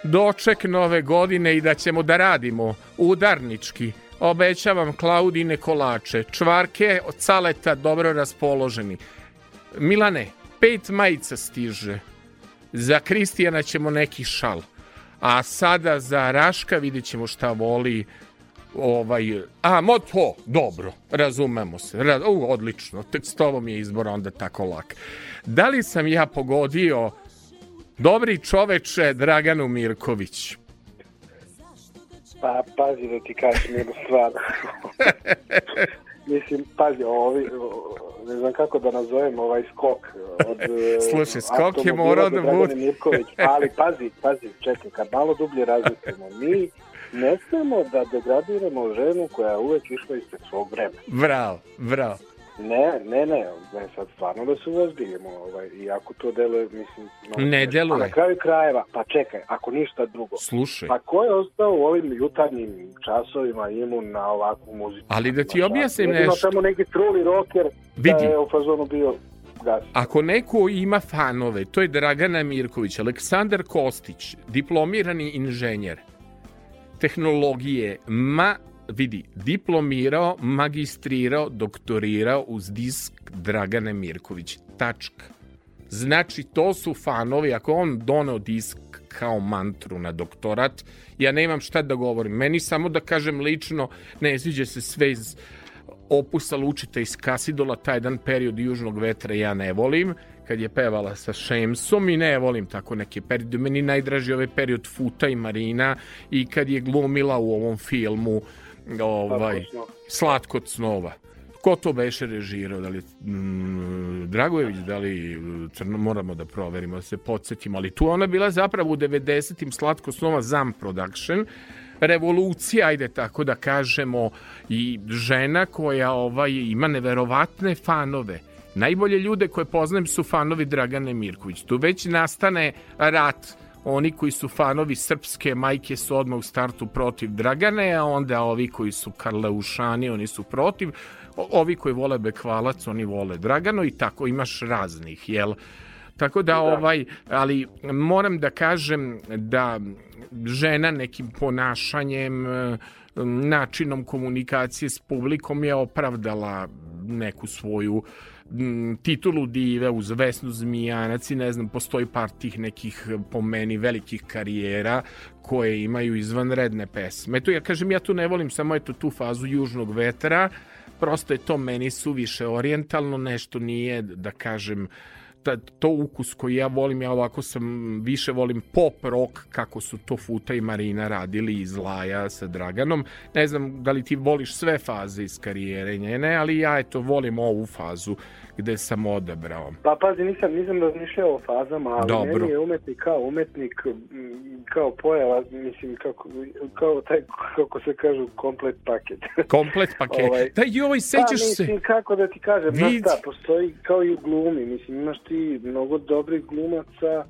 Speaker 2: doček nove godine i da ćemo da radimo udarnički. Obećavam Klaudine kolače, čvarke od caleta dobro raspoloženi. Milane, pet majica stiže. Za Kristijana ćemo neki šal. A sada za Raška vidjet ćemo šta voli ovaj, a moto, dobro, razumemo se, Ra, u, odlično, tek s tobom je izbor onda tako lak. Da li sam ja pogodio dobri čoveče Draganu Mirković?
Speaker 3: Pa, pazi da ti kažem jednu stvar. Mislim, pazi, ovi, ne znam kako da nazovem ovaj skok od
Speaker 2: Slušaj, skok je morao da bude.
Speaker 3: Mirković, ali pazi, pazi, čekaj, kad malo dublje razmislimo, mi ne smemo da degradiramo ženu koja je uvek išla ispred svog vremena.
Speaker 2: Bravo, bravo.
Speaker 3: Ne, ne, ne, ne, sad stvarno da se uozbiljimo, ovaj, iako to deluje, mislim... No,
Speaker 2: Ne deluje.
Speaker 3: A na kraju krajeva, pa čekaj, ako ništa drugo,
Speaker 2: Slušaj,
Speaker 3: pa ko je ostao u ovim jutarnjim časovima imun na ovakvu muziku?
Speaker 2: ali da ti
Speaker 3: Znaš,
Speaker 2: objasnim
Speaker 3: jedino
Speaker 2: nešto.
Speaker 3: tamo neki truli rocker
Speaker 2: Vidi.
Speaker 3: da je u fazonu bio gas.
Speaker 2: Ako neko ima fanove, to je Dragana Mirković, Aleksandar Kostić, diplomirani inženjer tehnologije, ma, vidi, diplomirao, magistrirao, doktorirao uz disk Dragane Mirković. Tačka. Znači, to su fanovi, ako on doneo disk kao mantru na doktorat, ja nemam šta da govorim. Meni samo da kažem lično, ne sviđa se sve iz opusa Lučita iz Kasidola, taj jedan period južnog vetra ja ne volim, kad je pevala sa Šemsom i ne volim tako neke periode. Meni najdraži ovaj period Futa i Marina i kad je glumila u ovom filmu ovaj. Slatko snova. Ko to beše režirao? Da li mm, Dragojević, da li Crno, moramo da proverimo, da se podsjetimo, ali tu ona bila zapravo u 90-im Slatko snova Zam Production, revolucija, ajde tako da kažemo, i žena koja ovaj, ima neverovatne fanove. Najbolje ljude koje poznajem su fanovi Dragane Mirković. Tu već nastane rat oni koji su fanovi srpske majke su odmah u startu protiv Dragane, a onda ovi koji su Karleušani, oni su protiv, ovi koji vole Bekvalac, oni vole Dragano i tako imaš raznih, jel? Tako da, ovaj, ali moram da kažem da žena nekim ponašanjem, e, načinom komunikacije s publikom je opravdala neku svoju titulu dive uz Vesnu Zmijanac i ne znam, postoji par tih nekih po meni velikih karijera koje imaju izvanredne pesme. Eto, ja kažem, ja tu ne volim samo eto tu fazu južnog vetra, prosto je to meni suviše orijentalno, nešto nije, da kažem, ta, to ukus koji ja volim, ja ovako sam, više volim pop rock, kako su to Futa i Marina radili iz Laja sa Draganom. Ne znam da li ti voliš sve faze iz karijere njene, ali ja eto volim ovu fazu gde sam odabrao.
Speaker 3: Pa pazi, nisam, nisam razmišljao o fazama, ali
Speaker 2: Dobro.
Speaker 3: meni je umetnik kao umetnik, kao pojava, mislim, kako, kao taj, kako se kažu, komplet paket.
Speaker 2: Komplet paket.
Speaker 3: Ovaj,
Speaker 2: Da, joj,
Speaker 3: pa,
Speaker 2: sećaš se?
Speaker 3: mislim, kako da ti kažem, znaš
Speaker 2: Vid.
Speaker 3: šta, postoji kao i u glumi, mislim, imaš ti mnogo dobrih glumaca,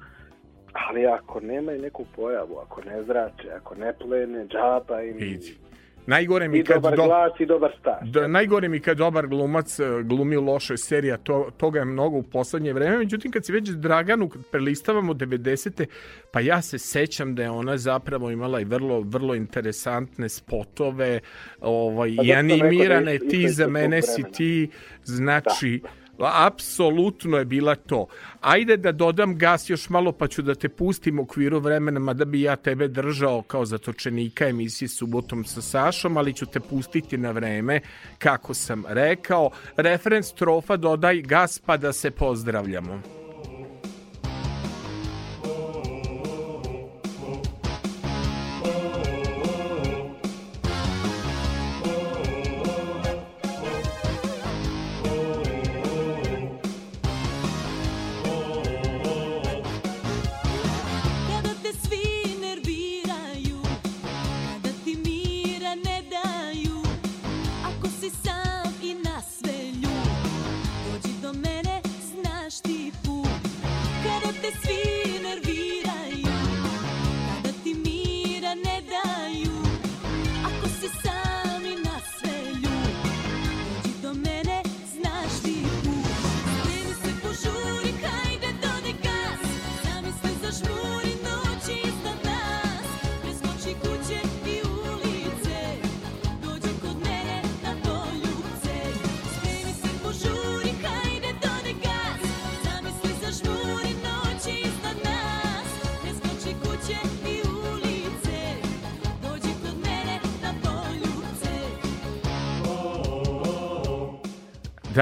Speaker 3: ali ako nemaju neku pojavu, ako ne zrače, ako ne plene, džaba im...
Speaker 2: Vidi. Najgore mi
Speaker 3: I
Speaker 2: kad
Speaker 3: dobar
Speaker 2: do-
Speaker 3: glas i dobar staž.
Speaker 2: Da, najgore mi kad dobar glumac e, glumi u lošoj seriji, a to, toga je mnogo u poslednje vreme. Međutim, kad se već Draganu prelistavamo 90. pa ja se sećam da je ona zapravo imala i vrlo, vrlo interesantne spotove ovaj,
Speaker 3: Pa
Speaker 2: i
Speaker 3: da
Speaker 2: animirane ti za mene si ti, znači... Apsolutno je bila to. Ajde da dodam gas još malo pa ću da te pustim u okviru vremena, mada bi ja tebe držao kao zatočenika emisije Subotom sa Sašom, ali ću te pustiti na vreme kako sam rekao. Referenc trofa dodaj gas pa da se pozdravljamo.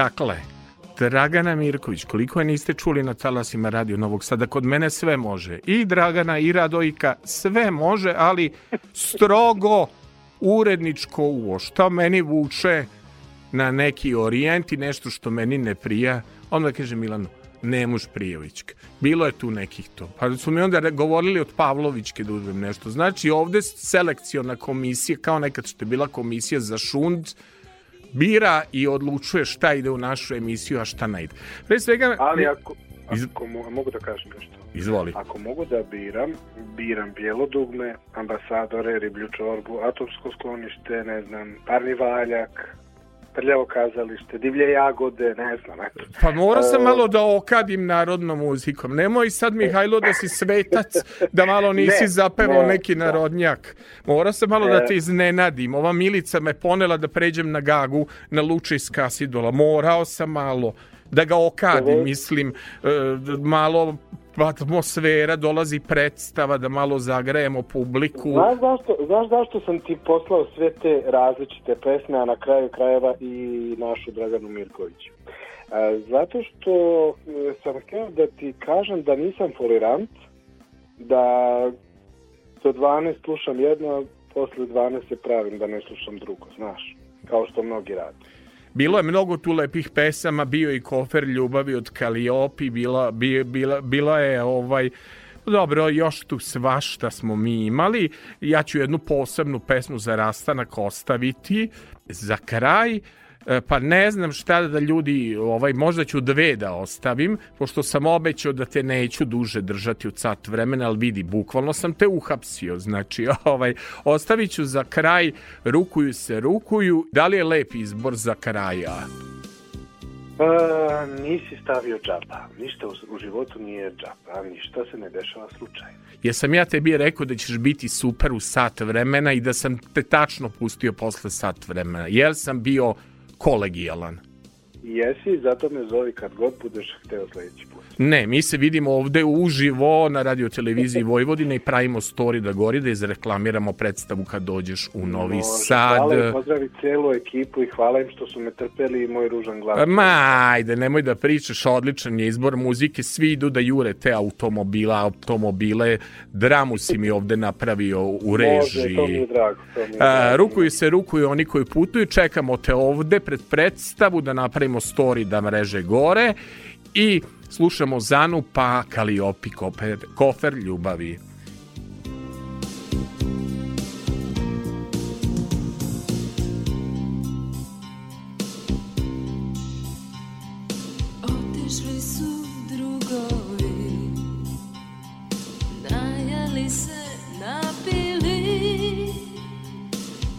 Speaker 2: Dakle, Dragana Mirković, koliko je niste čuli na talasima Radio Novog Sada, kod mene sve može. I Dragana i Radojka, sve može, ali strogo uredničko uvo. Šta meni vuče na neki orijent i nešto što meni ne prija, onda kaže Milano, Nemuš Prijevićka. Bilo je tu nekih to. Pa su mi onda govorili od Pavlovićke da uzmem nešto. Znači ovde selekciona komisija, kao nekad što je bila komisija za šund, bira i odlučuje šta ide u našu emisiju, a šta ne ide. Pre svega...
Speaker 3: Ali ako,
Speaker 2: Iz-
Speaker 3: ako mo- mogu da kažem nešto.
Speaker 2: Izvoli.
Speaker 3: Ako mogu da biram, biram bijelo dugme, ambasadore, riblju čorbu, atomsko sklonište, ne znam, parni valjak, prljavo kazalište, divlje jagode, ne znam, eto.
Speaker 2: Pa mora sam
Speaker 3: E,
Speaker 2: malo da okadim narodnom muzikom. Nemoj sad, Mihajlo, da si svetac, da malo nisi
Speaker 3: Ne,
Speaker 2: zapevao
Speaker 3: ne,
Speaker 2: neki
Speaker 3: da.
Speaker 2: narodnjak. Mora sam malo da
Speaker 3: E.
Speaker 2: te iznenadim. Ova Milica me ponela da pređem na gagu na Luče iz Kasidola. Morao sam malo da ga okadim, mislim, e, malo atmosfera, dolazi predstava, da malo zagrejemo publiku.
Speaker 3: Znaš zašto, znaš zašto sam ti poslao sve te različite pesme, a na kraju krajeva i našu Draganu Mirković? E, zato što e, sam htio da ti kažem da nisam folirant, da do 12 slušam jedno, posle 12 se pravim da ne slušam drugo, znaš, kao što mnogi rade.
Speaker 2: Bilo je mnogo tu lepih pesama, bio i kofer ljubavi od Kaliopi, bila, bi- bila, bila je ovaj Dobro, još tu svašta smo mi imali. Ja ću jednu posebnu pesmu za rastanak ostaviti za kraj. E, Pa ne znam šta da ljudi, ovaj, možda ću dve da ostavim, pošto sam obećao da te neću duže držati od sat vremena, ali vidi, bukvalno sam te uhapsio, znači, ovaj, ostavit ću za kraj Rukuju se, rukuju. Da li je lep izbor za kraja?
Speaker 3: Pa, nisi stavio džaba. Ništa u, u životu nije džaba, ništa se ne dešava slučajno.
Speaker 2: Jesam ja tebi rekao da ćeš biti super u sat vremena i da sam te tačno pustio posle sat vremena. Jel sam bio kolegijalan?
Speaker 3: Jesi, zato me zovi kad god budeš hteo sledeći put.
Speaker 2: Ne, mi se vidimo ovde uživo na radio televiziji Vojvodine i pravimo story da gori da izreklamiramo predstavu kad dođeš u Novi
Speaker 3: Može,
Speaker 2: Sad.
Speaker 3: Hvala i pozdravi celu ekipu i hvala im što su me trpeli i moj ružan glas.
Speaker 2: Ma, ajde, nemoj da pričaš, odličan je izbor muzike, svi idu da jure te automobila, automobile, dramu si mi ovde napravio u režiji.
Speaker 3: Može, to mi je drago. To mi je
Speaker 2: A,
Speaker 3: drago.
Speaker 2: rukuju se, rukuju oni koji putuju, čekamo te ovde pred predstavu da napravimo story da mreže gore i slušamo Zanu pa Kaliopi kofer, kofer ljubavi.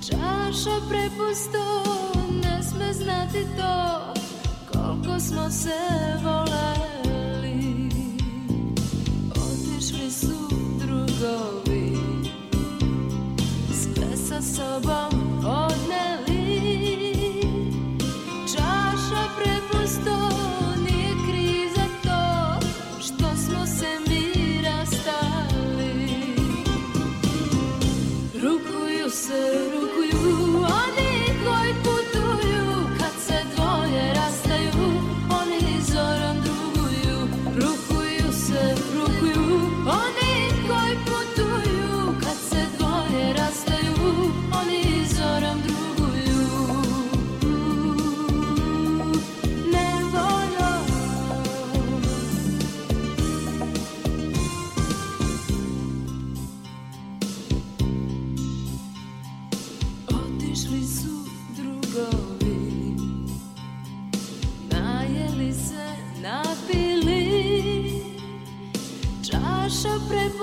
Speaker 6: Čaša prepusto Ne sme znati to Koliko smo se voleli. Otišli su drugovi. Sve sa sobom odneli. Čaša prepusto nije kriv za to što smo se mi rastali. Rukuju se,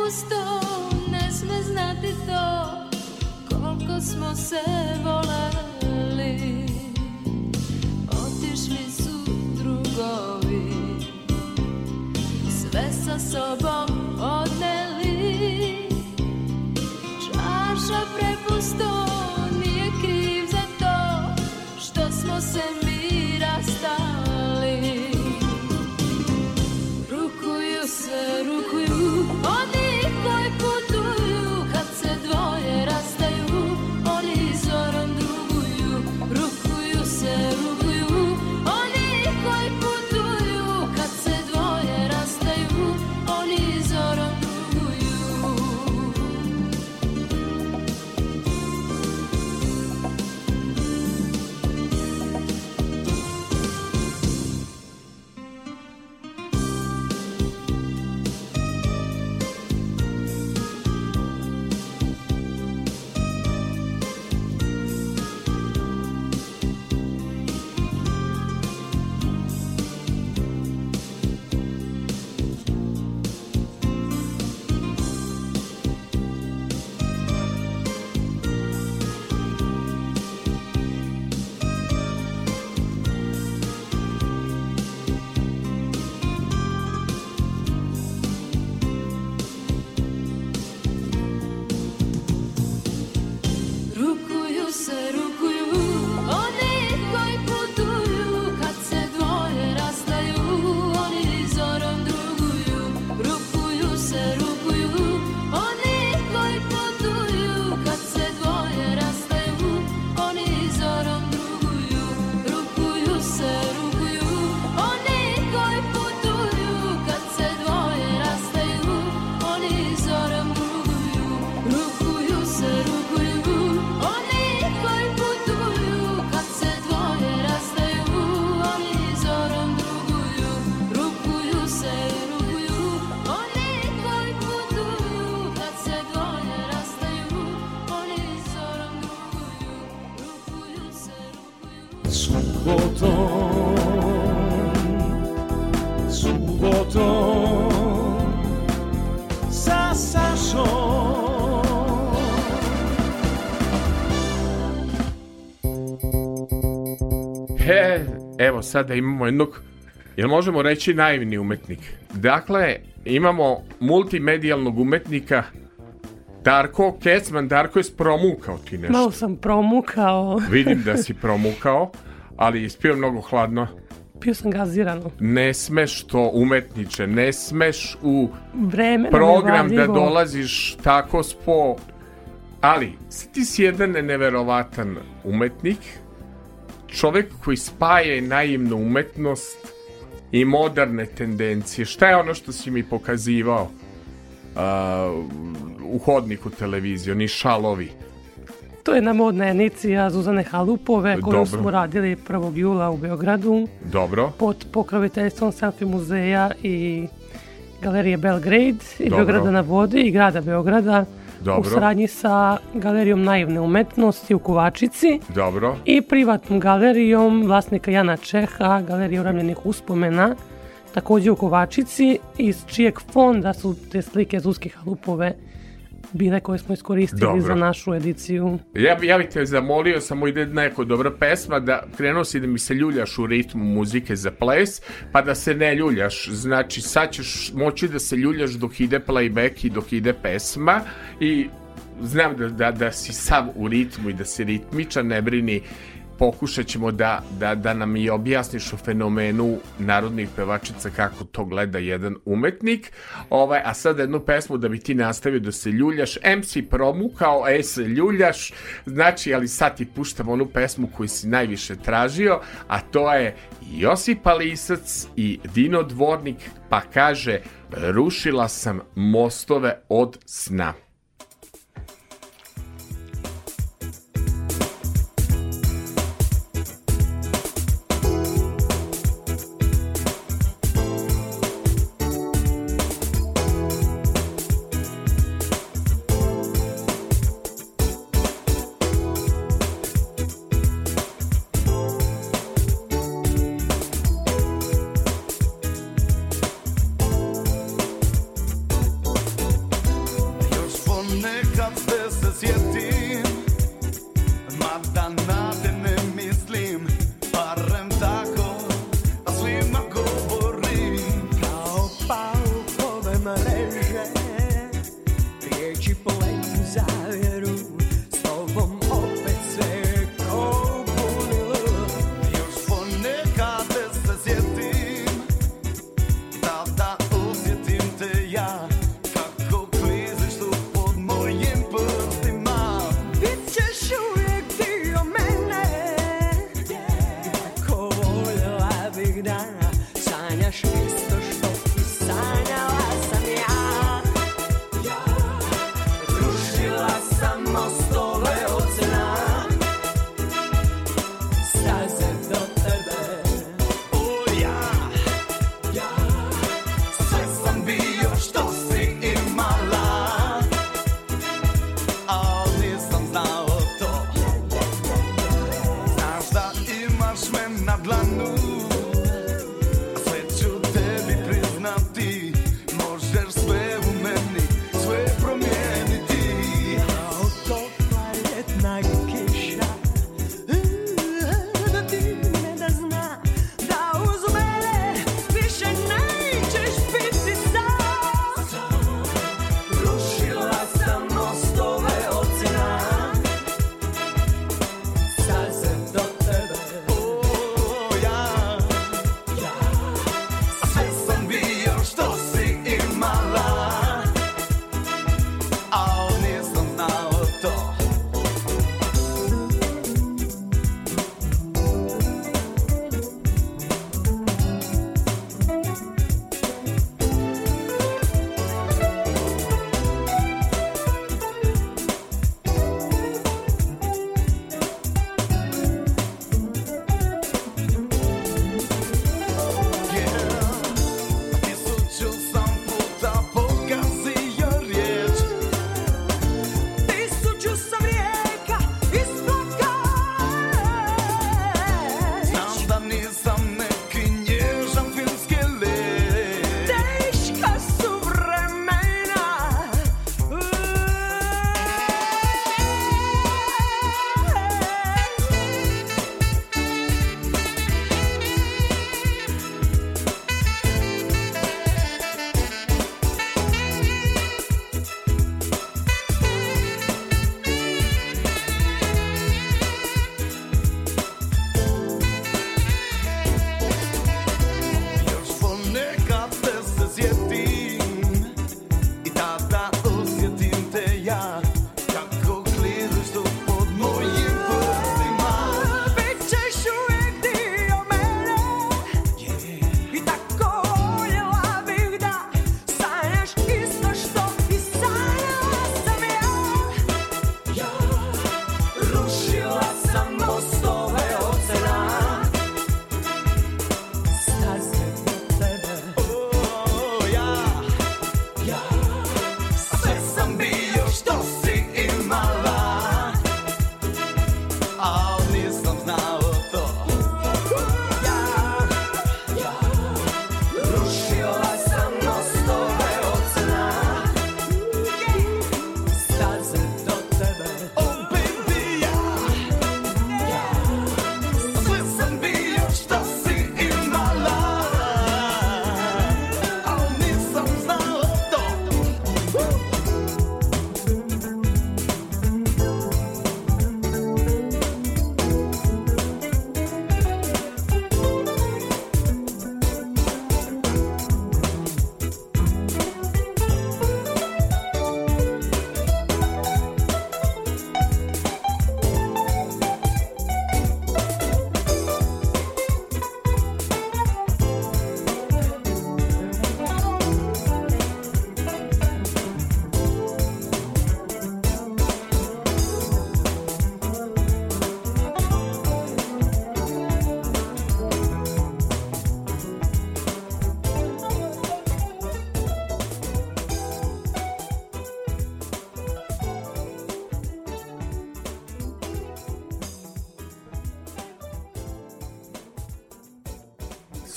Speaker 6: prepusto Ne sme znati to Koliko smo se voleli. Otišli su drugovi Sve sa sobom odneli. Čaša prepusto nije kriv za to što smo se mi
Speaker 2: evo sada imamo jednog, jel možemo reći naivni umetnik? Dakle, imamo multimedijalnog umetnika Darko Kecman. Darko je promukao ti nešto.
Speaker 7: Malo sam promukao.
Speaker 2: Vidim da si promukao, ali ispio mnogo hladno.
Speaker 7: Pio sam gazirano.
Speaker 2: Ne smeš to umetniče, ne smeš u
Speaker 7: Vreme
Speaker 2: program da dolaziš tako spo... Ali, ti si jedan neverovatan umetnik, čovek koji spaja i naivnu umetnost i moderne tendencije. Šta je ono što si mi pokazivao uh, u hodniku televizije, oni šalovi?
Speaker 7: To je jedna modna enicija Zuzane Halupove koju
Speaker 2: Dobro.
Speaker 7: smo radili 1. jula u Beogradu
Speaker 2: Dobro,
Speaker 7: pod pokroviteljstvom Selfie muzeja i Galerije Belgrade i
Speaker 2: Dobro.
Speaker 7: Beograda na vodi i grada Beograda
Speaker 2: Dobro.
Speaker 7: u saradnji sa Galerijom naivne umetnosti u Kovačici
Speaker 2: dobro,
Speaker 7: i privatnom galerijom vlasnika Jana Čeha, Galerija uravljenih uspomena, takođe u Kovačici, iz čijeg fonda su te slike Zuzke Halupove bile koje smo iskoristili
Speaker 2: Dobro.
Speaker 7: za našu ediciju.
Speaker 2: Ja, bi- ja bih te zamolio, samo ide neko dobra pesma, da krenuo si da mi se ljuljaš u ritmu muzike za ples, pa da se ne ljuljaš. Znači, sad ćeš moći da se ljuljaš dok ide playback i dok ide pesma i znam da, da, da si sav u ritmu i da si ritmičan, ne brini, pokušat ćemo da, da, da nam i objasniš o fenomenu narodnih pevačica kako to gleda jedan umetnik. Ovaj, a sad jednu pesmu da bi ti nastavio da se ljuljaš. MC promukao, e se ljuljaš, znači, ali sad ti puštam onu pesmu koju si najviše tražio, a to je Josipa Lisac i Dino Dvornik, pa kaže rušila sam mostove od sna.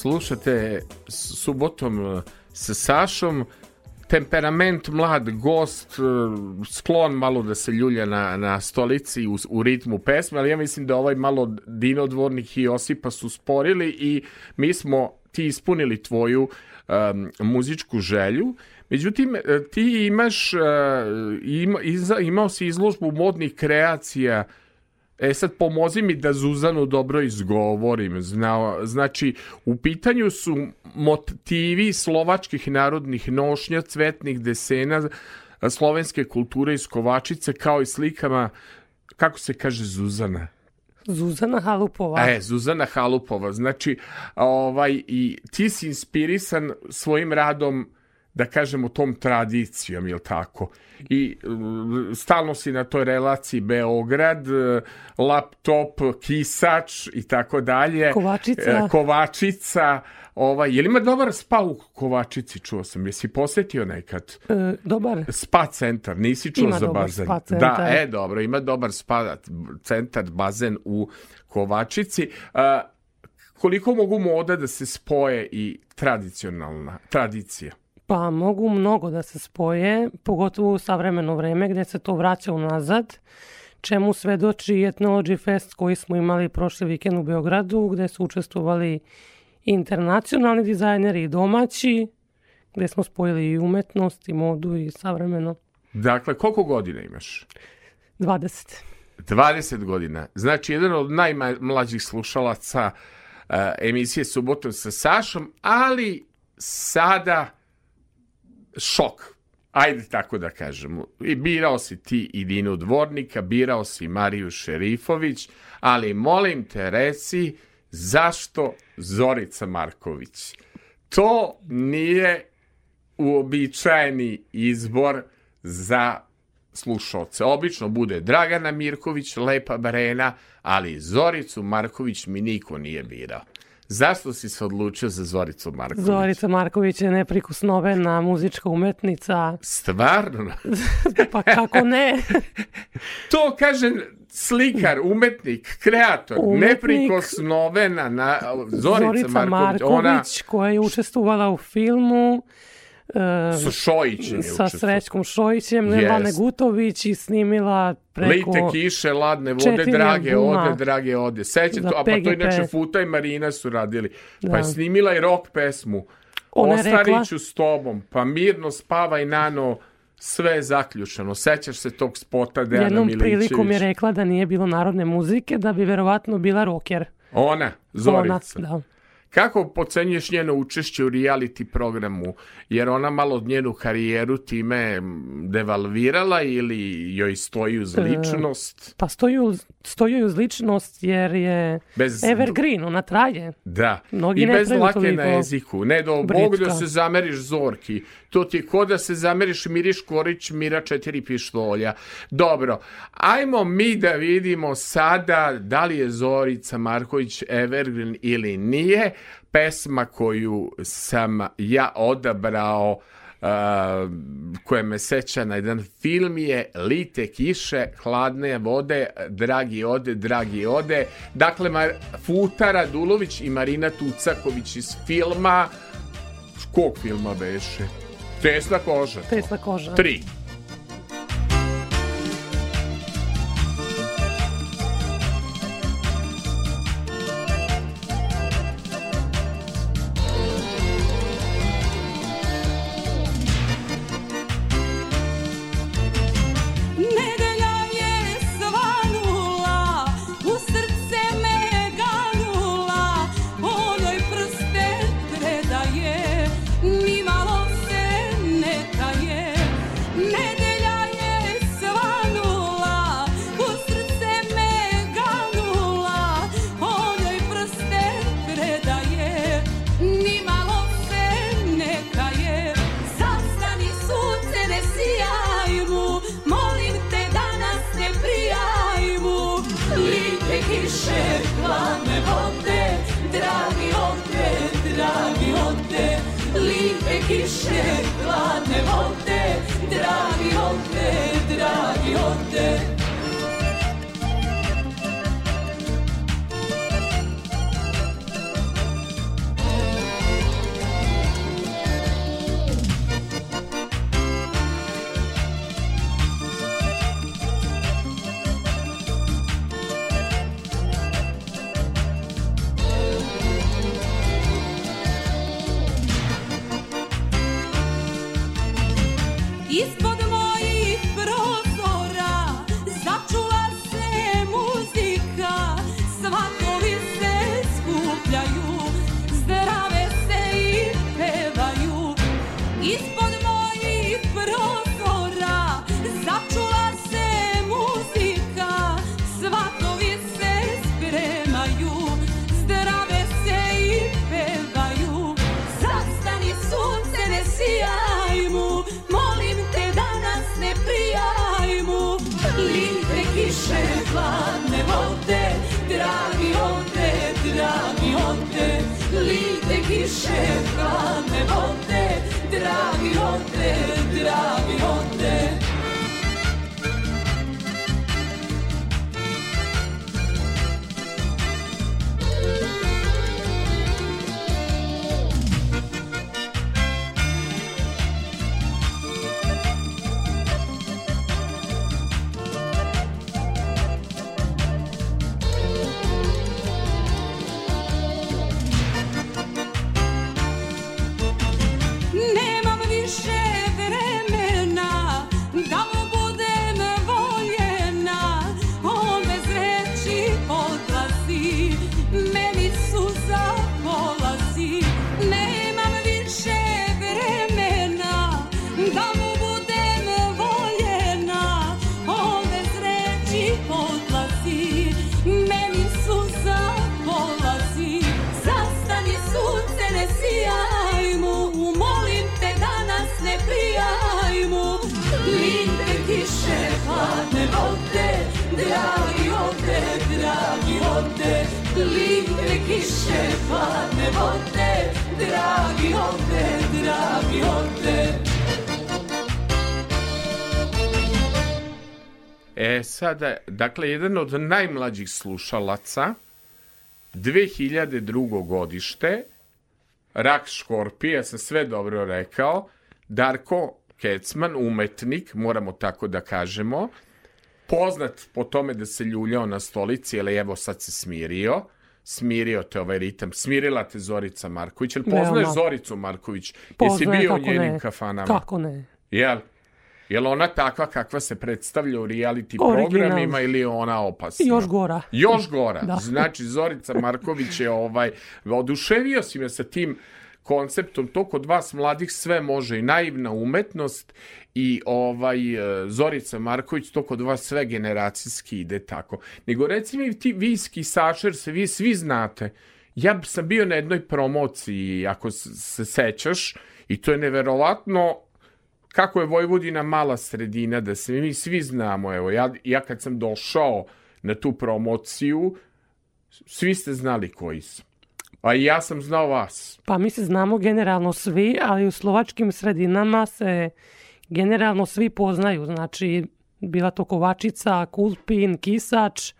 Speaker 2: Slušate subotom e, sa Sašom. Temperament, mlad gost, e, sklon malo da se ljulja na, na stolici u, u ritmu pesme, ali ja mislim da ovaj malo Dinodvornik i Josipa su sporili i mi smo ti ispunili tvoju um, muzičku želju. Međutim, e, ti imaš, ima, imao si izložbu modnih kreacija E sad pomozi mi da Zuzanu dobro izgovorim. Zna, znači, u pitanju su motivi slovačkih narodnih nošnja, cvetnih desena, slovenske kulture iz Kovačice, kao i slikama, kako se kaže Zuzana?
Speaker 7: Zuzana Halupova.
Speaker 2: E, Zuzana Halupova. Znači, ovaj, i ti si inspirisan svojim radom da kažemo tom tradicijom, jel tako? I mm, stalno si na toj relaciji Beograd, eh, laptop, kisač i tako dalje.
Speaker 7: Kovačica.
Speaker 2: E, Kovačica. Ovaj, je li ima dobar spa u Kovačici, čuo sam? Jesi posetio nekad?
Speaker 7: E, dobar.
Speaker 2: Spa centar, nisi čuo
Speaker 7: Ima
Speaker 2: za
Speaker 7: dobar
Speaker 2: bazen.
Speaker 7: spa centar.
Speaker 2: Da, e, dobro, ima dobar spa centar, bazen u Kovačici. A, koliko mogu moda da se spoje i tradicionalna tradicija?
Speaker 7: Pa mogu mnogo da se spoje, pogotovo u savremeno vreme gdje se to vraća unazad, čemu svedoči Ethnology Fest koji smo imali prošli vikend u Beogradu, gdje su učestvovali internacionalni dizajneri i domaći, gdje smo spojili i umetnost i modu i savremeno.
Speaker 2: Dakle, koliko godina imaš?
Speaker 7: 20.
Speaker 2: 20 godina. Znači, jedan od najmlađih slušalaca uh, emisije Subotom sa Sašom, ali sada šok. Ajde tako da kažemo. I birao si ti i Dinu Dvornika, birao si Mariju Šerifović, ali molim te reci zašto Zorica Marković? To nije uobičajeni izbor za slušalce. Obično bude Dragana Mirković, Lepa Barena, ali Zoricu Marković mi niko nije birao. Zašto si se odlučio za Zoricu Marković?
Speaker 7: Zorica Marković je neprikosnovena muzička umetnica,
Speaker 2: Stvarno?
Speaker 7: pa kako ne?
Speaker 2: To kaže slikar, umetnik, kreator,
Speaker 7: Umetnik.
Speaker 2: neprikosnovena na Zorica,
Speaker 7: Zorica
Speaker 2: Marković.
Speaker 7: Marković,
Speaker 2: Ona
Speaker 7: koja je učestvovala u filmu
Speaker 2: sa Šojićem je
Speaker 7: sa. Srećkom Šojićem,
Speaker 2: Jest.
Speaker 7: Nevane Gutović i snimila preko...
Speaker 2: Lite kiše, ladne vode, drage
Speaker 7: albuma
Speaker 2: ode, drage ode. Sećam to, a pa to inače Futa i Marina su radili. Pa
Speaker 7: Da.
Speaker 2: je snimila i rock pesmu.
Speaker 7: Ona
Speaker 2: Ostariću s tobom, pa mirno spavaj nano, sve je zaključano. Sećaš se tog spota Dejana
Speaker 7: Jednom
Speaker 2: Milićević?
Speaker 7: prilikom je rekla da nije bilo narodne muzike, da bi verovatno bila rocker.
Speaker 2: Ona, Zorica.
Speaker 7: Ona, da.
Speaker 2: Kako pocenjuješ njeno učešće u reality programu? Jer ona malo njenu karijeru time devalvirala ili joj stoji uz
Speaker 7: E,
Speaker 2: ličnost?
Speaker 7: Pa stoji uz, stoji uz ličnost jer je
Speaker 2: Bez-
Speaker 7: evergreen, ona traje.
Speaker 2: Da,
Speaker 7: Mnogi
Speaker 2: i
Speaker 7: ne
Speaker 2: bez lake na jeziku. Ne do Bog da se zameriš Zorki. To ti je ko da se zameriš Miriš Korić, Mira četiri pištolja. Dobro, ajmo mi da vidimo sada da li je Zorica Marković Evergreen ili nije. Pesma koju sam ja odabrao Uh, koje me seća na jedan film je Lite kiše, hladne vode, dragi ode, dragi ode. Dakle, Mar Futa Radulović i Marina Tucaković iz filma kog filma beše? Tesla koža.
Speaker 7: Tesla koža.
Speaker 2: Tri. Dakle, jedan od najmlađih slušalaca, 2002. godište, rak škorpija, sam sve dobro rekao, Darko Kecman, umetnik, moramo tako da kažemo, poznat po tome da se ljuljao na stolici, ali evo sad se smirio, smirio te ovaj ritam, smirila te Zorica Marković, jel poznaješ. Zoricu Marković? Jesi
Speaker 7: Poznaje,
Speaker 2: bio u njenim
Speaker 7: ne.
Speaker 2: kafanama?
Speaker 7: Kako ne?
Speaker 2: Jel? Jel ona takva kakva se predstavlja u reality
Speaker 7: Original.
Speaker 2: programima ili je ona opasna?
Speaker 7: Još gora.
Speaker 2: Još gora.
Speaker 7: Da.
Speaker 2: Znači, Zorica Marković je ovaj, oduševio si me sa tim konceptom, to kod vas mladih sve može i naivna umetnost i ovaj e, Zorica Marković, to kod vas sve generacijski ide tako. Nego reci mi ti viski sašer se vi svi znate. Ja sam bio na jednoj promociji, ako se sećaš, i to je neverovatno kako je Vojvodina mala sredina, da se mi svi znamo, evo, ja, ja kad sam došao na tu promociju, svi ste znali koji su. A i ja sam znao vas.
Speaker 7: Pa mi se znamo generalno svi, ali u slovačkim sredinama se generalno svi poznaju. Znači, bila to Kovačica, Kulpin, Kisač.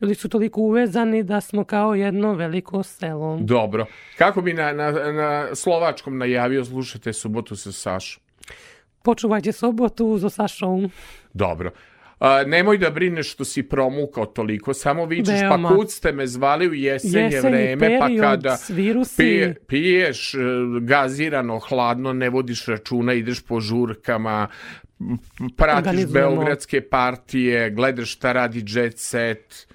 Speaker 7: Ljudi su toliko uvezani da smo kao jedno veliko selo.
Speaker 2: Dobro. Kako bi na, na, na slovačkom najavio, slušajte subotu sa Sašom.
Speaker 7: Počuvajte sobotu za Sašom.
Speaker 2: Dobro. A, nemoj da brineš što si promukao toliko, samo vičeš,
Speaker 7: Veoma.
Speaker 2: pa kud ste me zvali u jesenje
Speaker 7: Jesenji
Speaker 2: vreme, pa
Speaker 7: period,
Speaker 2: kada pije, piješ e, gazirano, hladno, ne vodiš računa, ideš po žurkama, pratiš beogradske partije, gledaš šta radi jet set.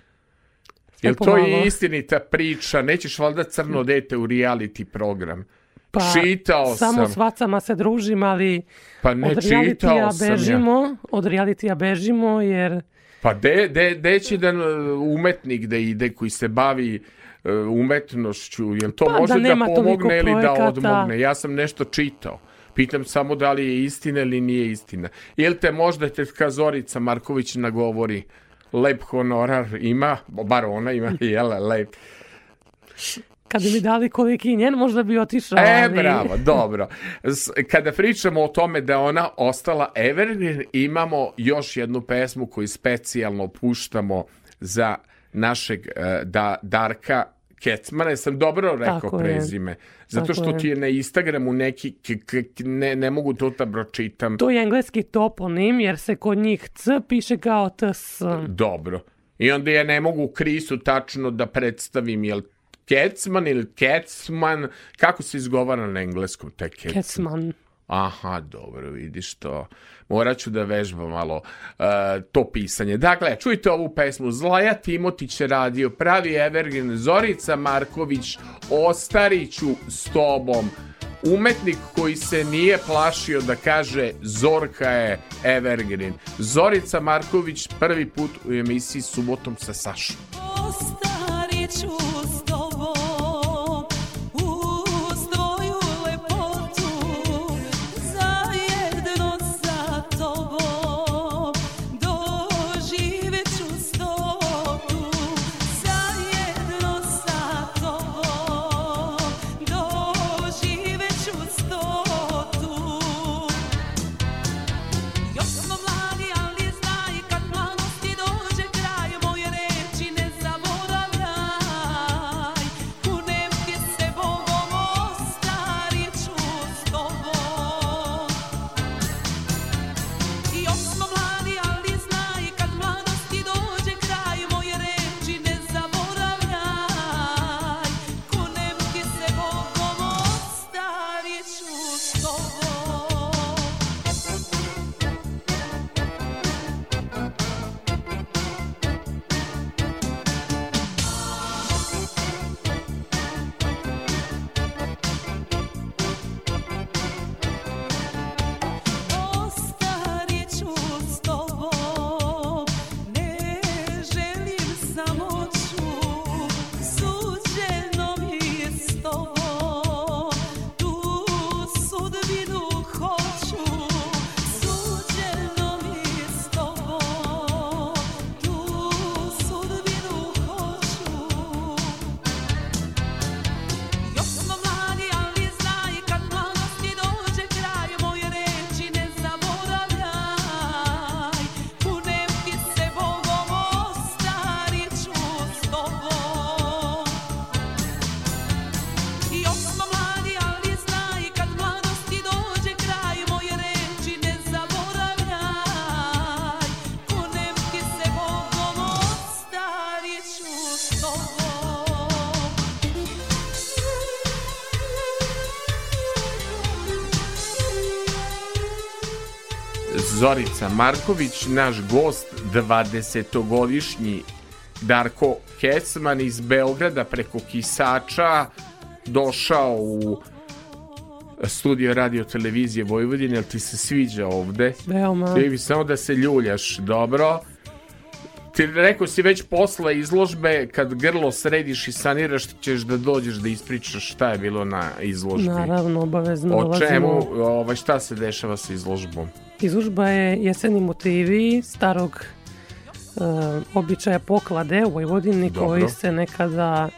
Speaker 2: Jel to je istinita priča? Nećeš valjda crno dete u reality program?
Speaker 7: Pa,
Speaker 2: Čitao
Speaker 7: samo
Speaker 2: sam.
Speaker 7: s vacama se družim, ali
Speaker 2: Pa ne,
Speaker 7: od realitija
Speaker 2: sam ja.
Speaker 7: bežimo, od realitija bežimo, jer
Speaker 2: Pa de, de, de će uh, umetnik da ide koji se bavi uh, umetnošću, jel to
Speaker 7: Pa, da
Speaker 2: može da,
Speaker 7: toliko
Speaker 2: pomogne ili da odmogne? Ja sam nešto čitao. Pitam samo da li je istina ili nije istina. Jel te možda tetka Zorica Marković nagovori lep honorar ima, bar ona ima, jel, lep.
Speaker 7: Kad bi mi dali koliki njen, možda bi otišao.
Speaker 2: E,
Speaker 7: ali-
Speaker 2: bravo, dobro. Kada pričamo o tome da je ona ostala evergreen, imamo još jednu pesmu koju specijalno puštamo za našeg eh, da, Darka Kecmana. Jesam dobro rekao
Speaker 7: Tako je.
Speaker 2: prezime? Zato
Speaker 7: Tako
Speaker 2: što
Speaker 7: je.
Speaker 2: ti je na Instagramu neki, k- k- k- ne, ne mogu to da pročitam.
Speaker 7: To je engleski toponim, jer se kod njih C piše kao TS.
Speaker 2: Dobro. I onda ja ne mogu Krisu tačno da predstavim, jel Kecman ili Kecman, kako se izgovara na engleskom taj Kecman?
Speaker 7: Kecman.
Speaker 2: Aha, dobro, vidiš to. Morat ću da vežbam malo uh, to pisanje. Dakle, čujte ovu pesmu. Zlaja Timotić je radio, pravi Evergreen, Zorica Marković, Ostariću s tobom. Umetnik koji se nije plašio da kaže Zorka je Evergreen. Zorica Marković prvi put u emisiji Subotom sa Sašom.
Speaker 8: Ostarit ću s tobom
Speaker 2: Zorica Marković, naš gost, 20-godišnji Darko Hecman iz Beograda preko Kisača došao u studio radio televizije Vojvodine, jel ti se sviđa ovde?
Speaker 7: Veoma.
Speaker 2: Ti samo da se ljuljaš, dobro? Ti rekao si već posle izložbe, kad grlo središ i saniraš, ćeš da dođeš da ispričaš šta je bilo na izložbi.
Speaker 7: Naravno, obavezno
Speaker 2: O čemu, ovaj, šta se dešava sa izložbom?
Speaker 7: Izložba je jeseni motivi starog e, običaja poklade u Vojvodini
Speaker 2: Dobro.
Speaker 7: koji se nekada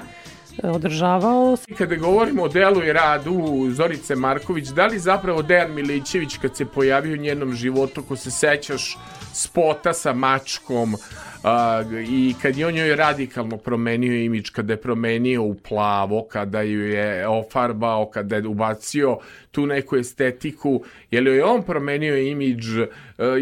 Speaker 7: e, održavao.
Speaker 2: Kada govorimo o delu i radu Zorice Marković, da li zapravo Dejan Milićević kad se pojavio u njenom životu, ko se sećaš spota sa mačkom a, i kad je on joj radikalno promenio imidž, kada je promenio u plavo, kada ju je ofarbao, kada je ubacio tu neku estetiku, je li joj on promenio imidž, e,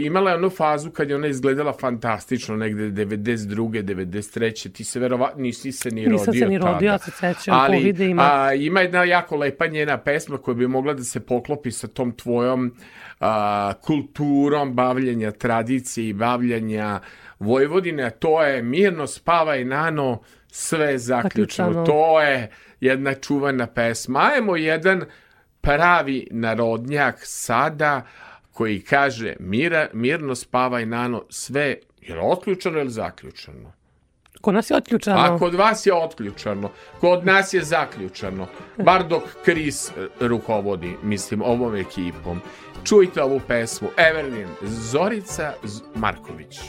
Speaker 2: imala je onu fazu kad je ona izgledala fantastično, negde 92. 93. Ti se verovatno nisi se ni rodio
Speaker 7: Nisam se ni rodio, ja se sećam po videima.
Speaker 2: A, ima jedna jako lepa njena pesma koja bi mogla da se poklopi sa tom tvojom a, kulturom bavljenja tradicije i bavljenja Vojvodine, to je mirno spavaj nano, sve je zaključeno.
Speaker 7: Zaključano.
Speaker 2: To je jedna čuvana pesma. Ajmo jedan pravi narodnjak sada koji kaže mira, mirno spavaj nano, sve je li otključano ili zaključano?
Speaker 7: Kod nas je otključano.
Speaker 2: A kod vas je otključano, kod nas je zaključano. Bar dok Kris e, rukovodi, mislim, ovom ekipom. Čujte ovu pesmu, Evelin Zorica Marković.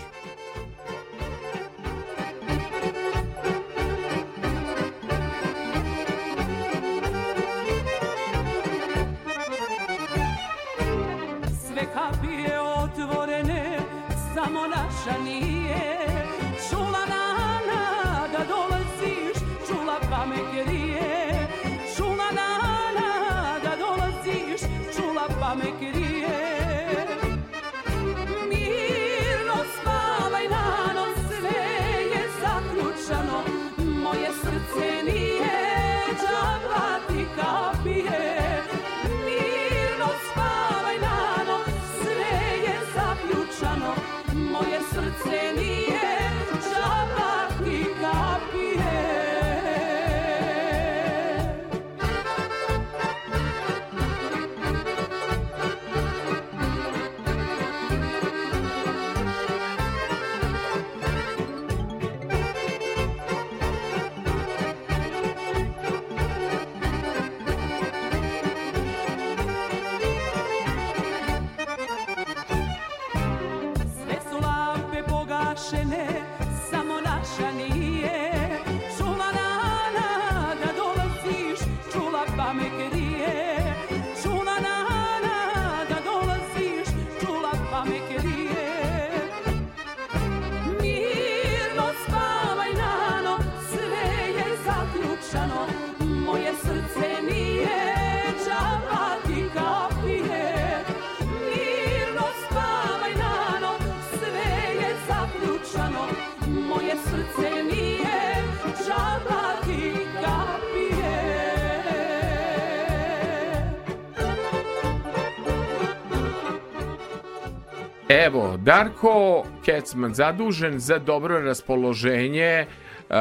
Speaker 2: Evo, Darko Kecman zadužen za dobro raspoloženje uh,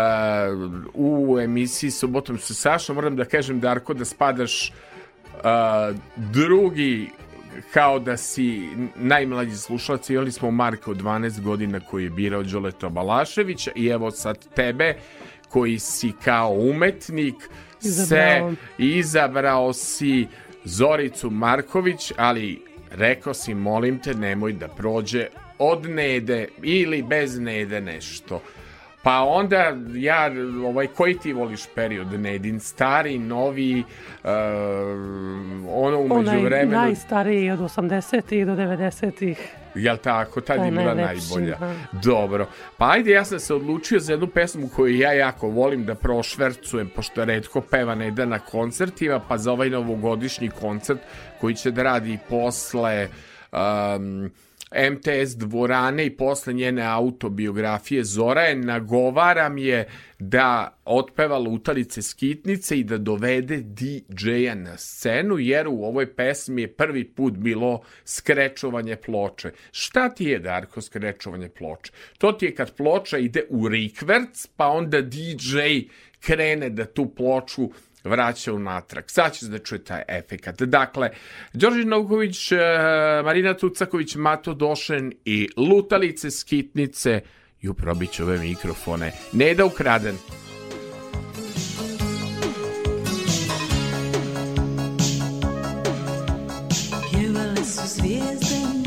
Speaker 2: u emisiji Subotom sa Sašom. Moram da kažem, Darko, da spadaš uh, drugi kao da si najmlađi slušalac. Imali smo Marka od 12 godina koji je birao Đoleta Balaševića i evo sad tebe koji si kao umetnik
Speaker 7: Izabrao.
Speaker 2: se izabrao si Zoricu Marković, ali rekao si molim te nemoj da prođe od Nede ili bez Nede nešto. Pa onda ja, ovaj, koji ti voliš period Nedin? Stari, novi, uh, ono umeđu
Speaker 7: Onaj
Speaker 2: vremenu,
Speaker 7: najstariji od 80-ih do 90-ih.
Speaker 2: jel tako, tad je bila najbolja.
Speaker 7: da.
Speaker 2: Dobro, pa ajde, ja sam se odlučio za jednu pesmu koju ja jako volim da prošvercujem, pošto redko peva Neda na koncertima, pa za ovaj novogodišnji koncert koji će da radi posle um, MTS dvorane i posle njene autobiografije Zora je nagovaram je da otpeva lutalice skitnice i da dovede DJ-a na scenu, jer u ovoj pesmi je prvi put bilo skrečovanje ploče. Šta ti je, Darko, skrečovanje ploče? To ti je kad ploča ide u rikverc, pa onda DJ krene da tu ploču vraća unatrag. Sad ćete da čuje taj efekat. Dakle, Đorđe Novković, eh, Marina Tucaković, Mato Došen i Lutalice Skitnice i uprobit ove mikrofone. Ne da ukraden.
Speaker 6: Pjevale su zvijezde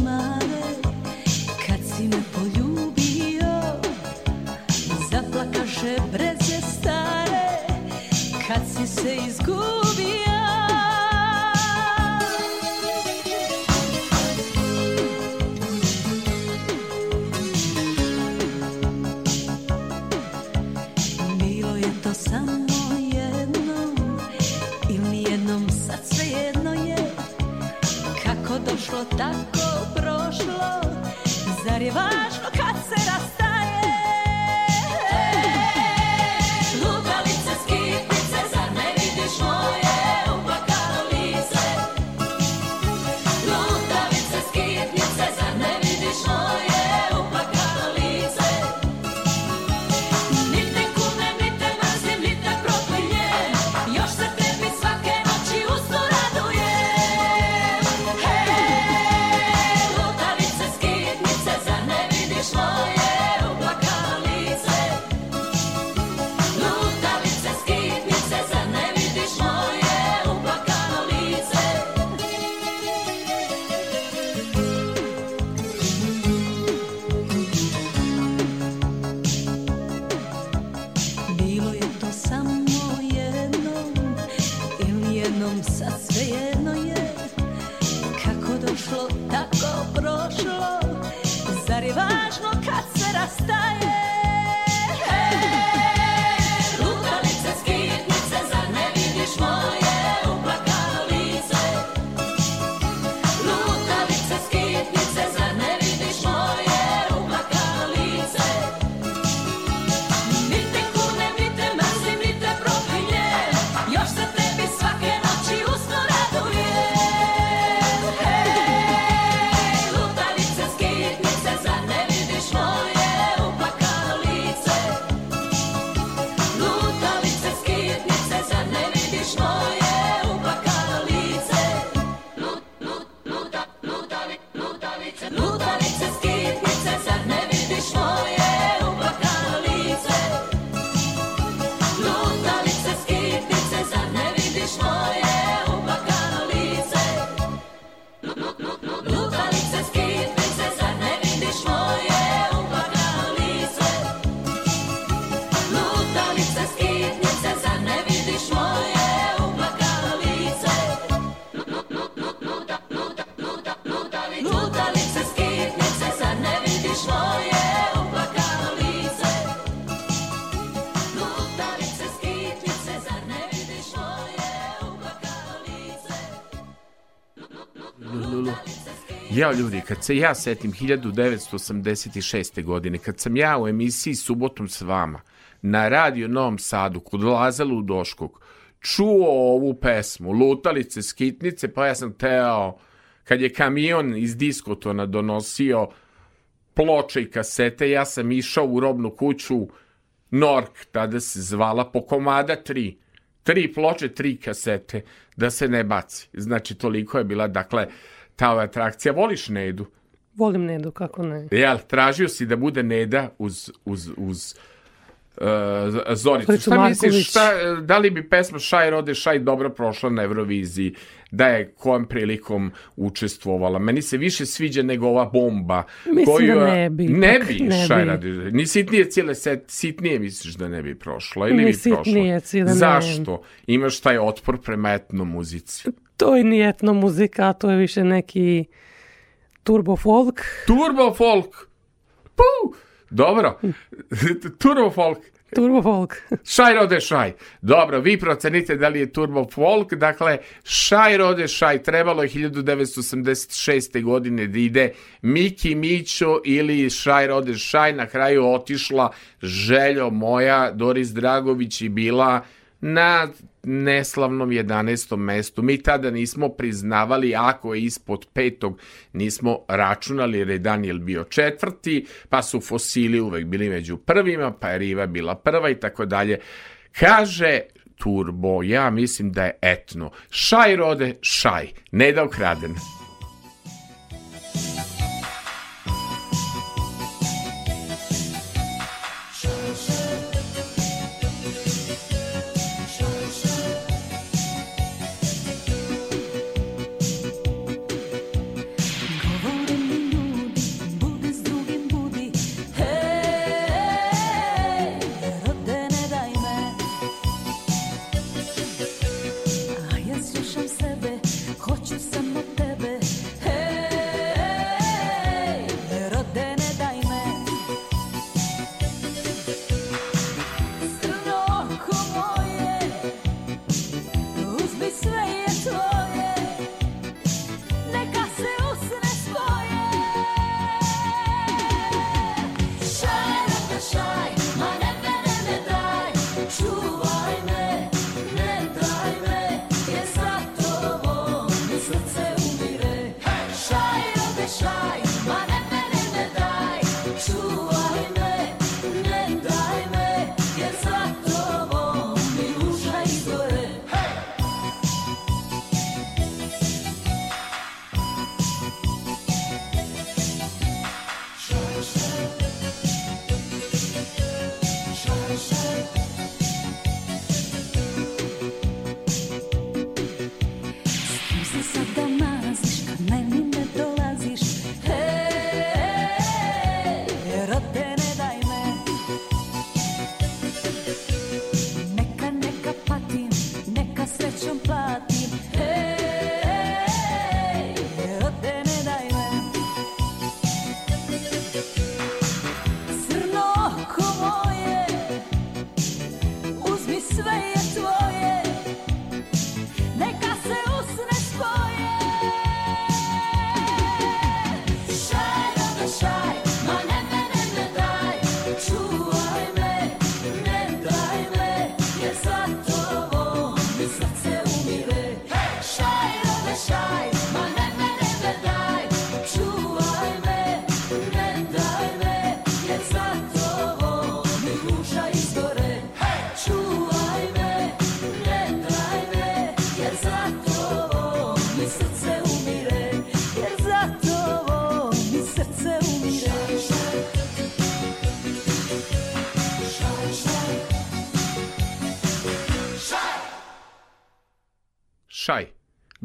Speaker 2: Ja, ljudi, kad se ja setim 1986. godine, kad sam ja u emisiji Subotom s vama, na radio Novom Sadu, kod Laza Ludoškog, čuo ovu pesmu, lutalice, skitnice, pa ja sam teo, kad je kamion iz diskotona donosio ploče i kasete, ja sam išao u robnu kuću Nork, tada se zvala, po komada tri. Tri ploče, tri kasete, da se ne baci. Znači, toliko je bila, dakle, ta atrakcija. Voliš Nedu?
Speaker 7: Volim Nedu, kako ne.
Speaker 2: Jel, tražio si da bude Neda uz, uz, uz uh, Zoricu. Šta misliš,
Speaker 7: Marković.
Speaker 2: šta, da li bi pesma Šaj rode Šaj dobro prošla na Euroviziji? Da je kojom prilikom učestvovala? Meni se više sviđa nego ova bomba.
Speaker 7: Mislim da ne bi,
Speaker 2: Ne bi,
Speaker 7: ne
Speaker 2: Šaj
Speaker 7: bi.
Speaker 2: rade. Ni sitnije cijele set, sitnije misliš da ne bi prošla? Ili
Speaker 7: Ni
Speaker 2: bi prošla?
Speaker 7: sitnije cijele ne.
Speaker 2: Zašto? Imaš taj otpor prema etno muzici.
Speaker 7: To je nije etno muzika, to je više neki turbo folk.
Speaker 2: Turbo folk. Puh! Dobro. Turbo folk.
Speaker 7: Turbo folk.
Speaker 2: Šaj rode šaj. Dobro, vi procenite da li je turbo folk. Dakle, šaj rode šaj. Trebalo je 1986. godine da ide Miki Mićo ili šaj rode šaj. Na kraju otišla željo moja Doris Dragović i bila na neslavnom 11. mestu. Mi tada nismo priznavali ako je ispod petog, nismo računali jer je Daniel bio četvrti, pa su fosili uvek bili među prvima, pa je Riva bila prva i tako dalje. Kaže Turbo, ja mislim da je etno. Šaj rode, šaj. Ne da ukraden.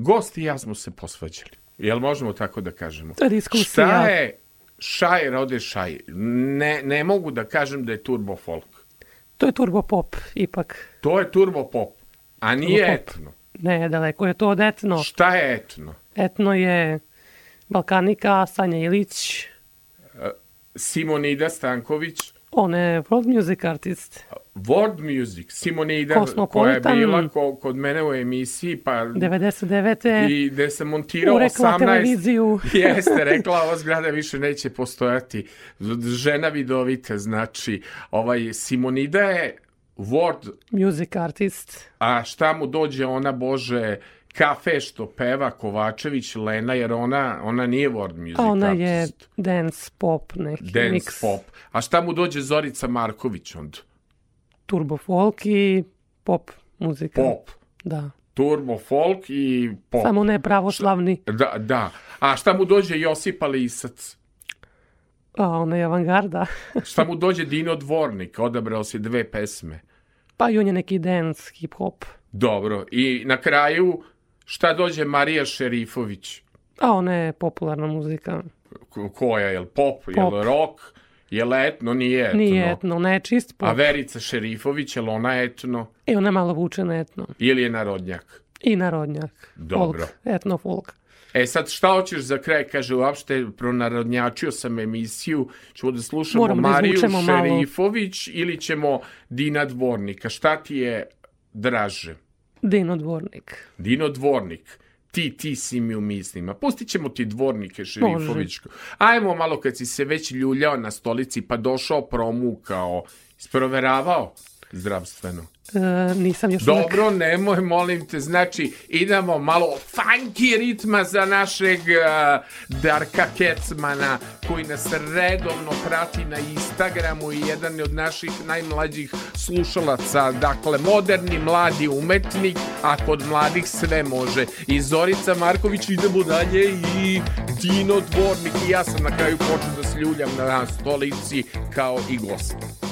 Speaker 2: Gost i ja smo se posvađali. Jel možemo tako da kažemo?
Speaker 7: To je diskusija.
Speaker 2: Šta je šaj rode šaj? Ne, ne mogu da kažem da je turbo folk.
Speaker 7: To je turbo pop, ipak.
Speaker 2: To je turbo pop, a nije
Speaker 7: Turbo pop.
Speaker 2: etno.
Speaker 7: Ne, daleko je to od etno.
Speaker 2: Šta je etno?
Speaker 7: Etno je Balkanika, Sanja Ilić,
Speaker 2: Simonida Stanković,
Speaker 7: On je world music artist.
Speaker 2: World Music, Simonida, koja je bila ko, kod mene u emisiji, pa
Speaker 7: 99.
Speaker 2: i gde sam montirao
Speaker 7: urekla
Speaker 2: 18...
Speaker 7: televiziju.
Speaker 2: Jeste, rekla, ova zgrada više neće postojati. Žena vidovita, znači, ovaj, Simonida je World,
Speaker 7: Music artist.
Speaker 2: a šta mu dođe ona, Bože, kafe što peva Kovačević, Lena, jer ona, ona nije World Music
Speaker 7: ona je
Speaker 2: artist.
Speaker 7: dance pop neki
Speaker 2: Dance
Speaker 7: mix.
Speaker 2: pop. A šta mu dođe Zorica Marković onda?
Speaker 7: Turbo folk i pop muzika.
Speaker 2: Pop.
Speaker 7: Da.
Speaker 2: Turbo folk i pop.
Speaker 7: Samo ne pravoslavni.
Speaker 2: Da, da. A šta mu dođe Josipa Lisac?
Speaker 7: A ona je avangarda.
Speaker 2: Šta mu dođe Dino Dvornik? Odabrao si dve pesme.
Speaker 7: pa i on je neki dance, hip hop.
Speaker 2: Dobro. I na kraju, šta dođe Marija Šerifović?
Speaker 7: A ona je popularna muzika.
Speaker 2: Ko- Koja, je pop, je
Speaker 7: Pop.
Speaker 2: li rock, je li etno, nije etno?
Speaker 7: Nije etno, ona je čist pop.
Speaker 2: A Verica Šerifović, je li ona etno?
Speaker 7: I ona malo vuče na etno.
Speaker 2: Ili je narodnjak?
Speaker 7: I narodnjak.
Speaker 2: Dobro.
Speaker 7: Folk, etno folk.
Speaker 2: E sad šta hoćeš za kraj? Kaže, uopšte pronarodnjačio sam emisiju. Ćemo da slušamo
Speaker 7: Moramo da
Speaker 2: Mariju
Speaker 7: malo.
Speaker 2: Šerifović ili ćemo Dina Dvornika? Šta ti je draže?
Speaker 7: Dino Dvornik.
Speaker 2: Dino Dvornik. Ti, ti si mi u mislima. Pustit ćemo ti dvornike, Šerifović. Ajmo malo kad si se već ljuljao na stolici pa došao promukao. Isproveravao zdravstveno.
Speaker 7: E, nisam još uvek-
Speaker 2: Dobro, nemoj, molim te. Znači, idemo malo funky ritma za našeg uh, Darka Kecmana, koji nas redovno prati na Instagramu i jedan je od naših najmlađih slušalaca. Dakle, moderni, mladi umetnik, a kod mladih sve može. I Zorica Marković, idemo dalje i Dino Dvornik. I ja sam na kraju počeo da sljuljam na stolici kao i gost.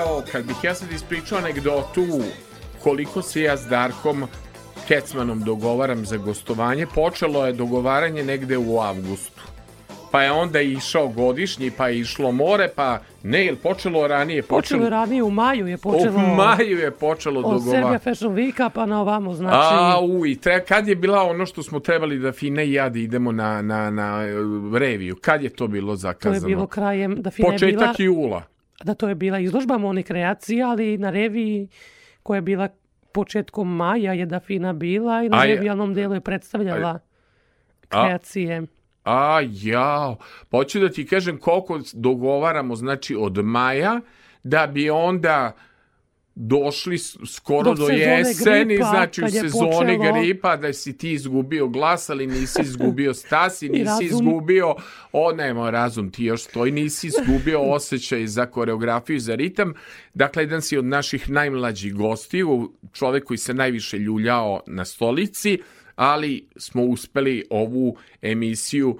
Speaker 2: Jao, kad bih ja sad ispričao anegdotu koliko se ja s Darkom Kecmanom dogovaram za gostovanje, počelo je dogovaranje negde u avgustu. Pa je onda išao godišnji, pa je išlo more, pa ne, ili počelo ranije?
Speaker 7: Počelo je ranije, u maju je počelo.
Speaker 2: U maju je počelo
Speaker 7: Od Serbia
Speaker 2: dogovaranje.
Speaker 7: Fashion Weeka pa na ovamo, znači...
Speaker 2: A, uj, tre, kad je bila ono što smo trebali da Fina i ja da idemo na, na, na e, reviju? Kad je to bilo
Speaker 7: to
Speaker 2: zakazano?
Speaker 7: je bilo krajem, da Fina je bila...
Speaker 2: Početak jula.
Speaker 7: Da, to je bila izložba Moni kreacija, ali na reviji koja je bila početkom maja je da Fina bila i na
Speaker 2: A
Speaker 7: revijalnom delu je predstavljala
Speaker 2: A-
Speaker 7: kreacije.
Speaker 2: A, jao. Pa hoću da ti kažem koliko dogovaramo, znači od maja, da bi onda došli skoro
Speaker 7: Do
Speaker 2: jeseni,
Speaker 7: gripa,
Speaker 2: znači u sezoni
Speaker 7: počelo.
Speaker 2: gripa, da si ti izgubio glas, ali nisi izgubio stas i nisi
Speaker 7: razum.
Speaker 2: izgubio, o nema, razum ti još stoji, nisi izgubio osjećaj za koreografiju i za ritam. Dakle, jedan si od naših najmlađih gostiju, čovek koji se najviše ljuljao na stolici, ali smo uspeli ovu emisiju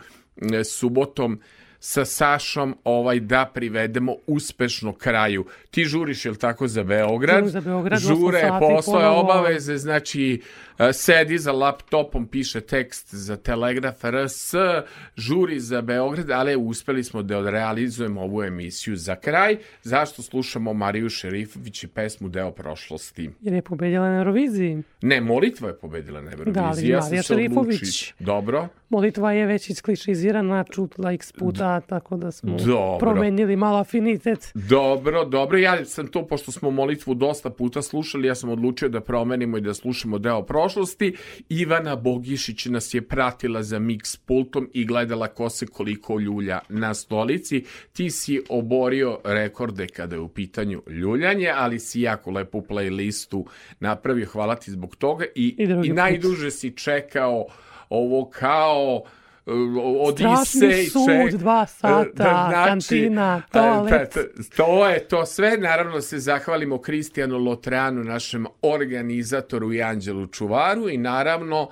Speaker 2: e, subotom sa Sašom ovaj da privedemo uspešno kraju. Ti žuriš, jel tako, za Beograd?
Speaker 7: Žurim za Beograd,
Speaker 2: Žure,
Speaker 7: ponovo.
Speaker 2: obaveze, znači sedi za laptopom, piše tekst za Telegraf RS, žuri za Beograd, ali uspeli smo da odrealizujemo ovu emisiju za kraj. Zašto slušamo Mariju Šerifović i pesmu Deo prošlosti?
Speaker 7: Jer je pobedila na Euroviziji.
Speaker 2: Ne, molitva je pobedila na Euroviziji.
Speaker 7: Da, ali
Speaker 2: ja
Speaker 7: Marija Šerifović.
Speaker 2: Dobro.
Speaker 7: Molitva je već isklišizirana, čutla x puta, tako da smo
Speaker 2: Dobro.
Speaker 7: promenili malo afinitet.
Speaker 2: Dobro, dobro. Ja sam to, pošto smo molitvu dosta puta slušali, ja sam odlučio da promenimo i da slušamo deo prošlosti. Ivana Bogišić nas je pratila za mix pultom i gledala ko se koliko ljulja na stolici. Ti si oborio rekorde kada je u pitanju ljuljanje, ali si jako lepu playlistu napravio. Hvala ti zbog toga. I,
Speaker 7: I
Speaker 2: i najduže si čekao ovo kao uh,
Speaker 7: Strašni
Speaker 2: Odisej,
Speaker 7: sud,
Speaker 2: ček-
Speaker 7: dva sata, kantina, toalet.
Speaker 2: e, ta- ta- to je to sve. Naravno se zahvalimo Kristijanu Lotranu, našem organizatoru i Anđelu Čuvaru i naravno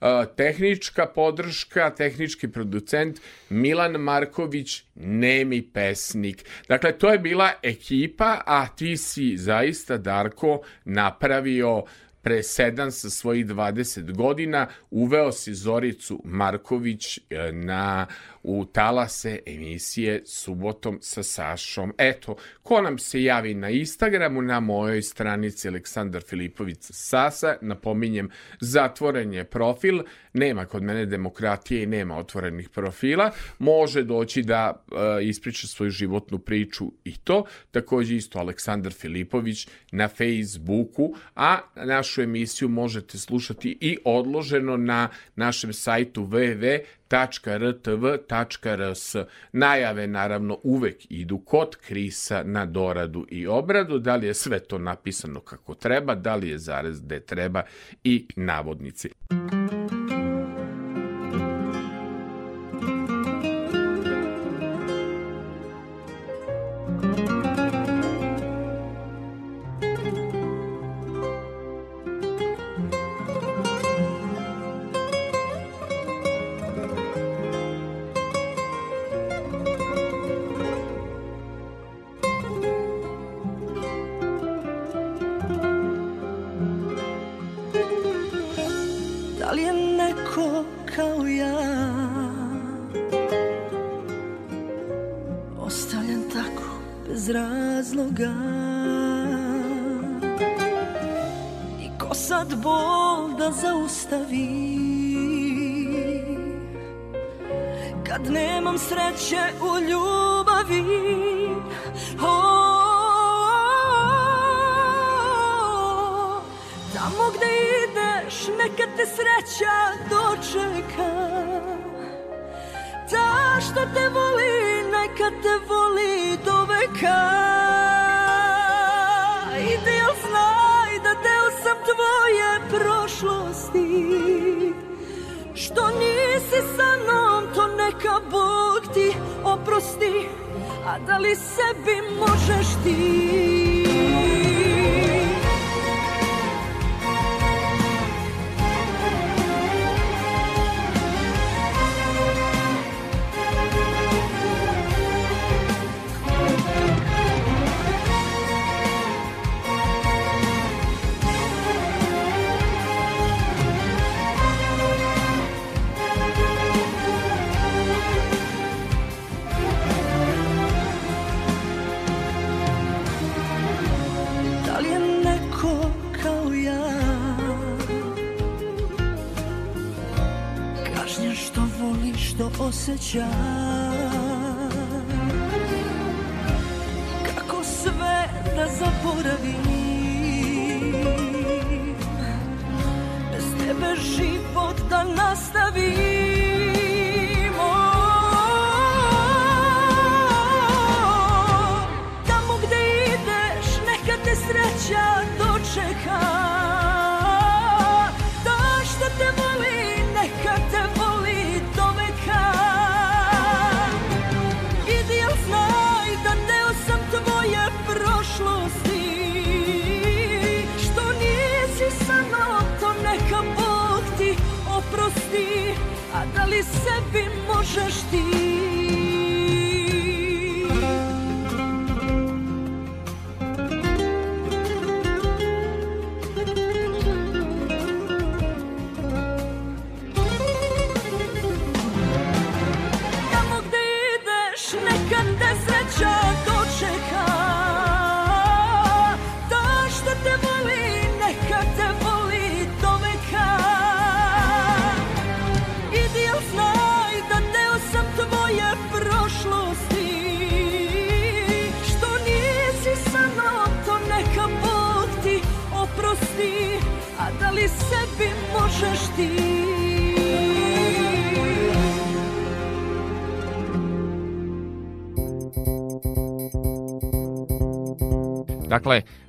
Speaker 2: e, tehnička podrška, tehnički producent Milan Marković, nemi pesnik. Dakle, to je bila ekipa, a ti si zaista, Darko, napravio presedan sa svojih 20 godina, uveo si Zoricu Marković e, na, u talase emisije Subotom sa Sašom. Eto, ko nam se javi na Instagramu, na mojoj stranici Aleksandar Filipović Sasa, napominjem, zatvoren je profil, nema kod mene demokratije i nema otvorenih profila, može doći da e, ispriča svoju životnu priču i to, takođe isto Aleksandar Filipović na Facebooku, a našu emisiju možete slušati i odloženo na našem sajtu www.rtv.rs. Najave naravno uvek idu kod Krisa na doradu i obradu, da li je sve to napisano kako treba, da li je zarez gde treba i navodnici.
Speaker 9: Da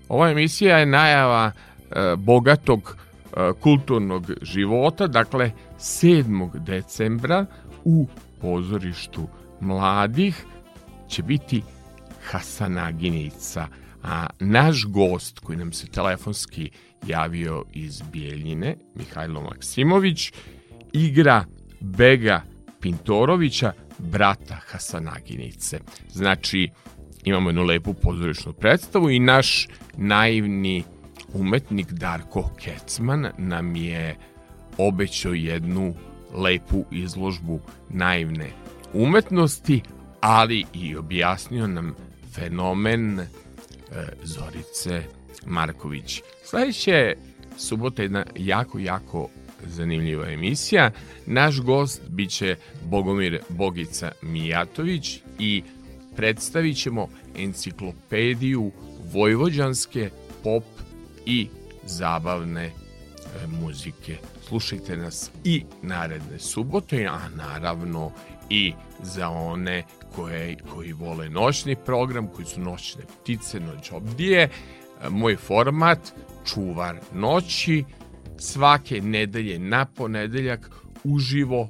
Speaker 2: ova emisija je najava e, bogatog e, kulturnog života, dakle 7. decembra u pozorištu mladih će biti Hasanaginica, a naš gost koji nam se telefonski javio iz Bijeljine, Mihajlo Maksimović, igra Bega Pintorovića, brata Hasanaginice. Znači, imamo jednu lepu pozorišnu predstavu i naš naivni umetnik Darko Kecman nam je obećao jednu lepu izložbu naivne umetnosti, ali i objasnio nam fenomen e, Zorice Marković. Sledeće subota je jedna jako, jako zanimljiva emisija. Naš gost biće Bogomir Bogica Mijatović i predstavit ćemo enciklopediju vojvođanske pop i zabavne e, muzike. Slušajte nas i naredne subote, a naravno i za one koje, koji vole noćni program, koji su noćne ptice, noć obdije. E, Moj format, čuvar noći, svake nedelje na ponedeljak uživo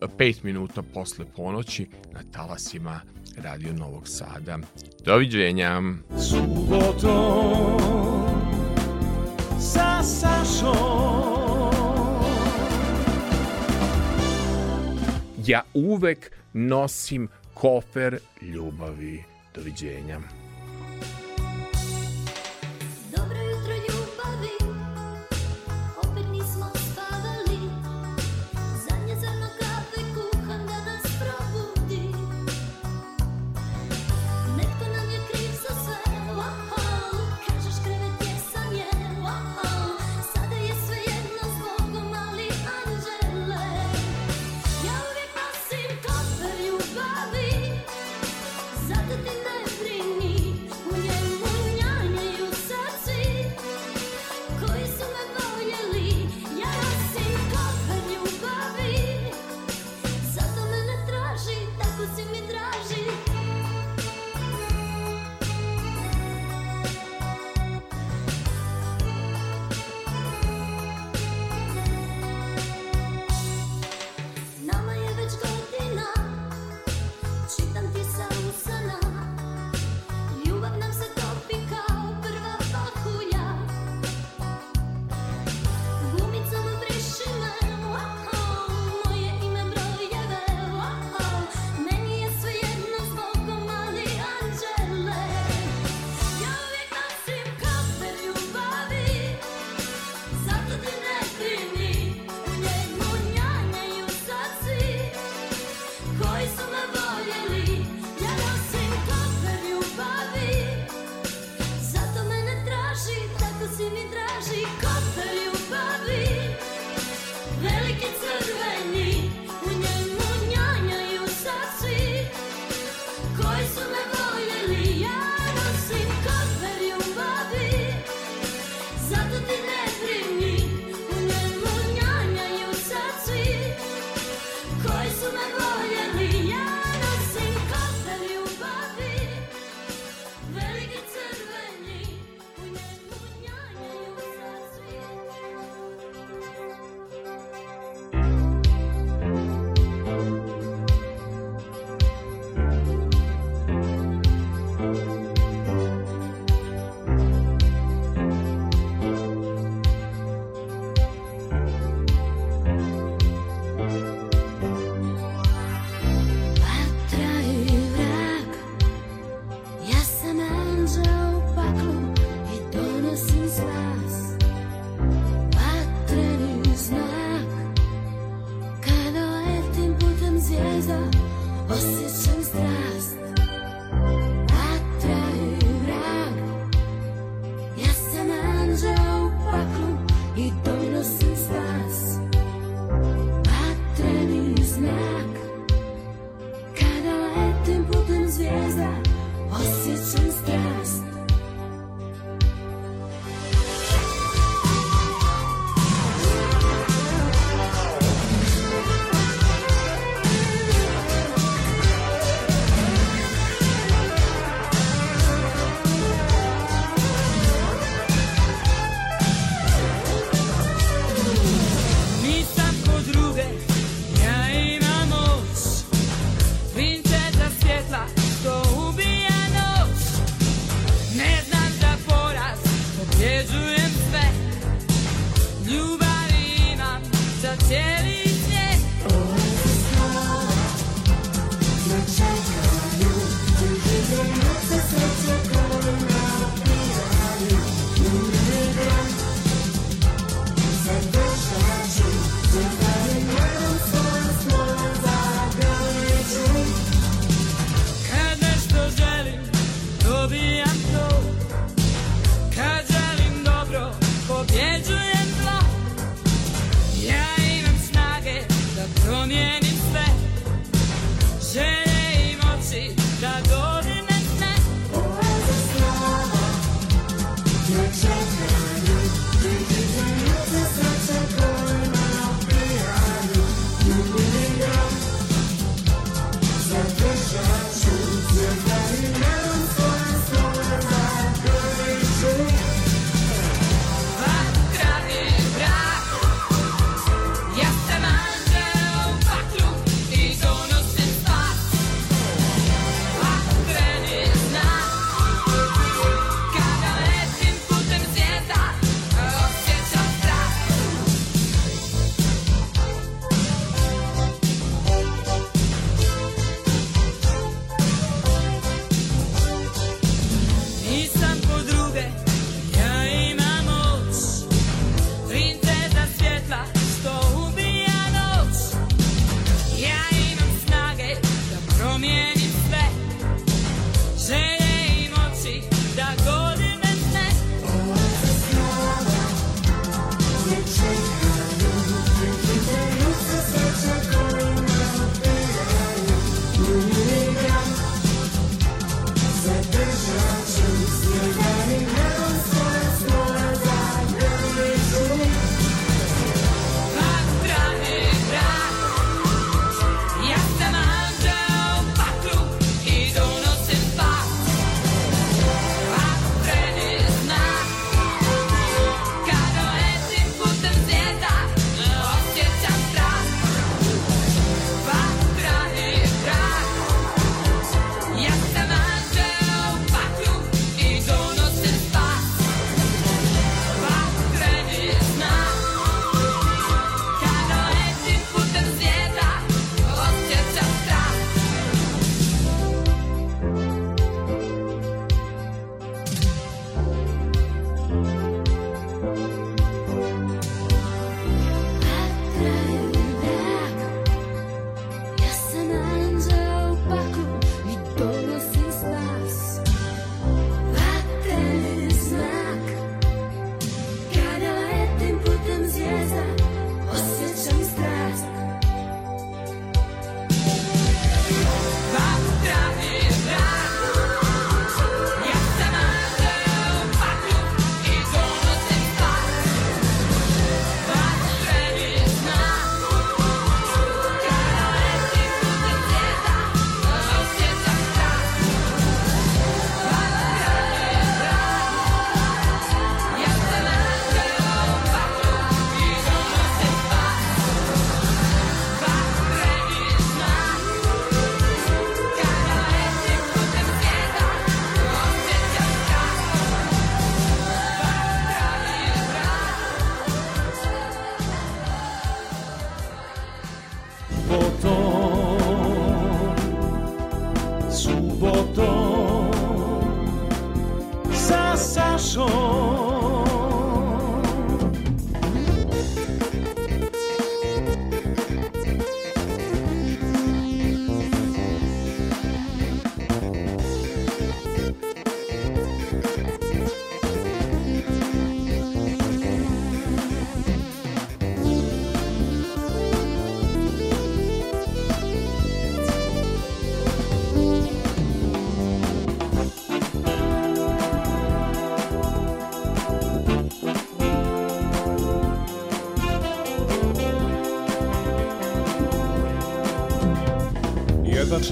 Speaker 2: 5 minuta posle ponoći na talasima Radio Novog Sada. Doviđenja.
Speaker 1: Subotom sa Sašom
Speaker 2: Ja uvek nosim kofer ljubavi. Doviđenja.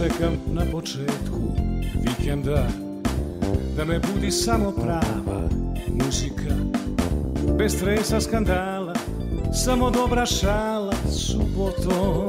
Speaker 1: Čekam na početku vikenda. Da me budi samo prava muzika Bez stresa skandala Samo dobra šala subotom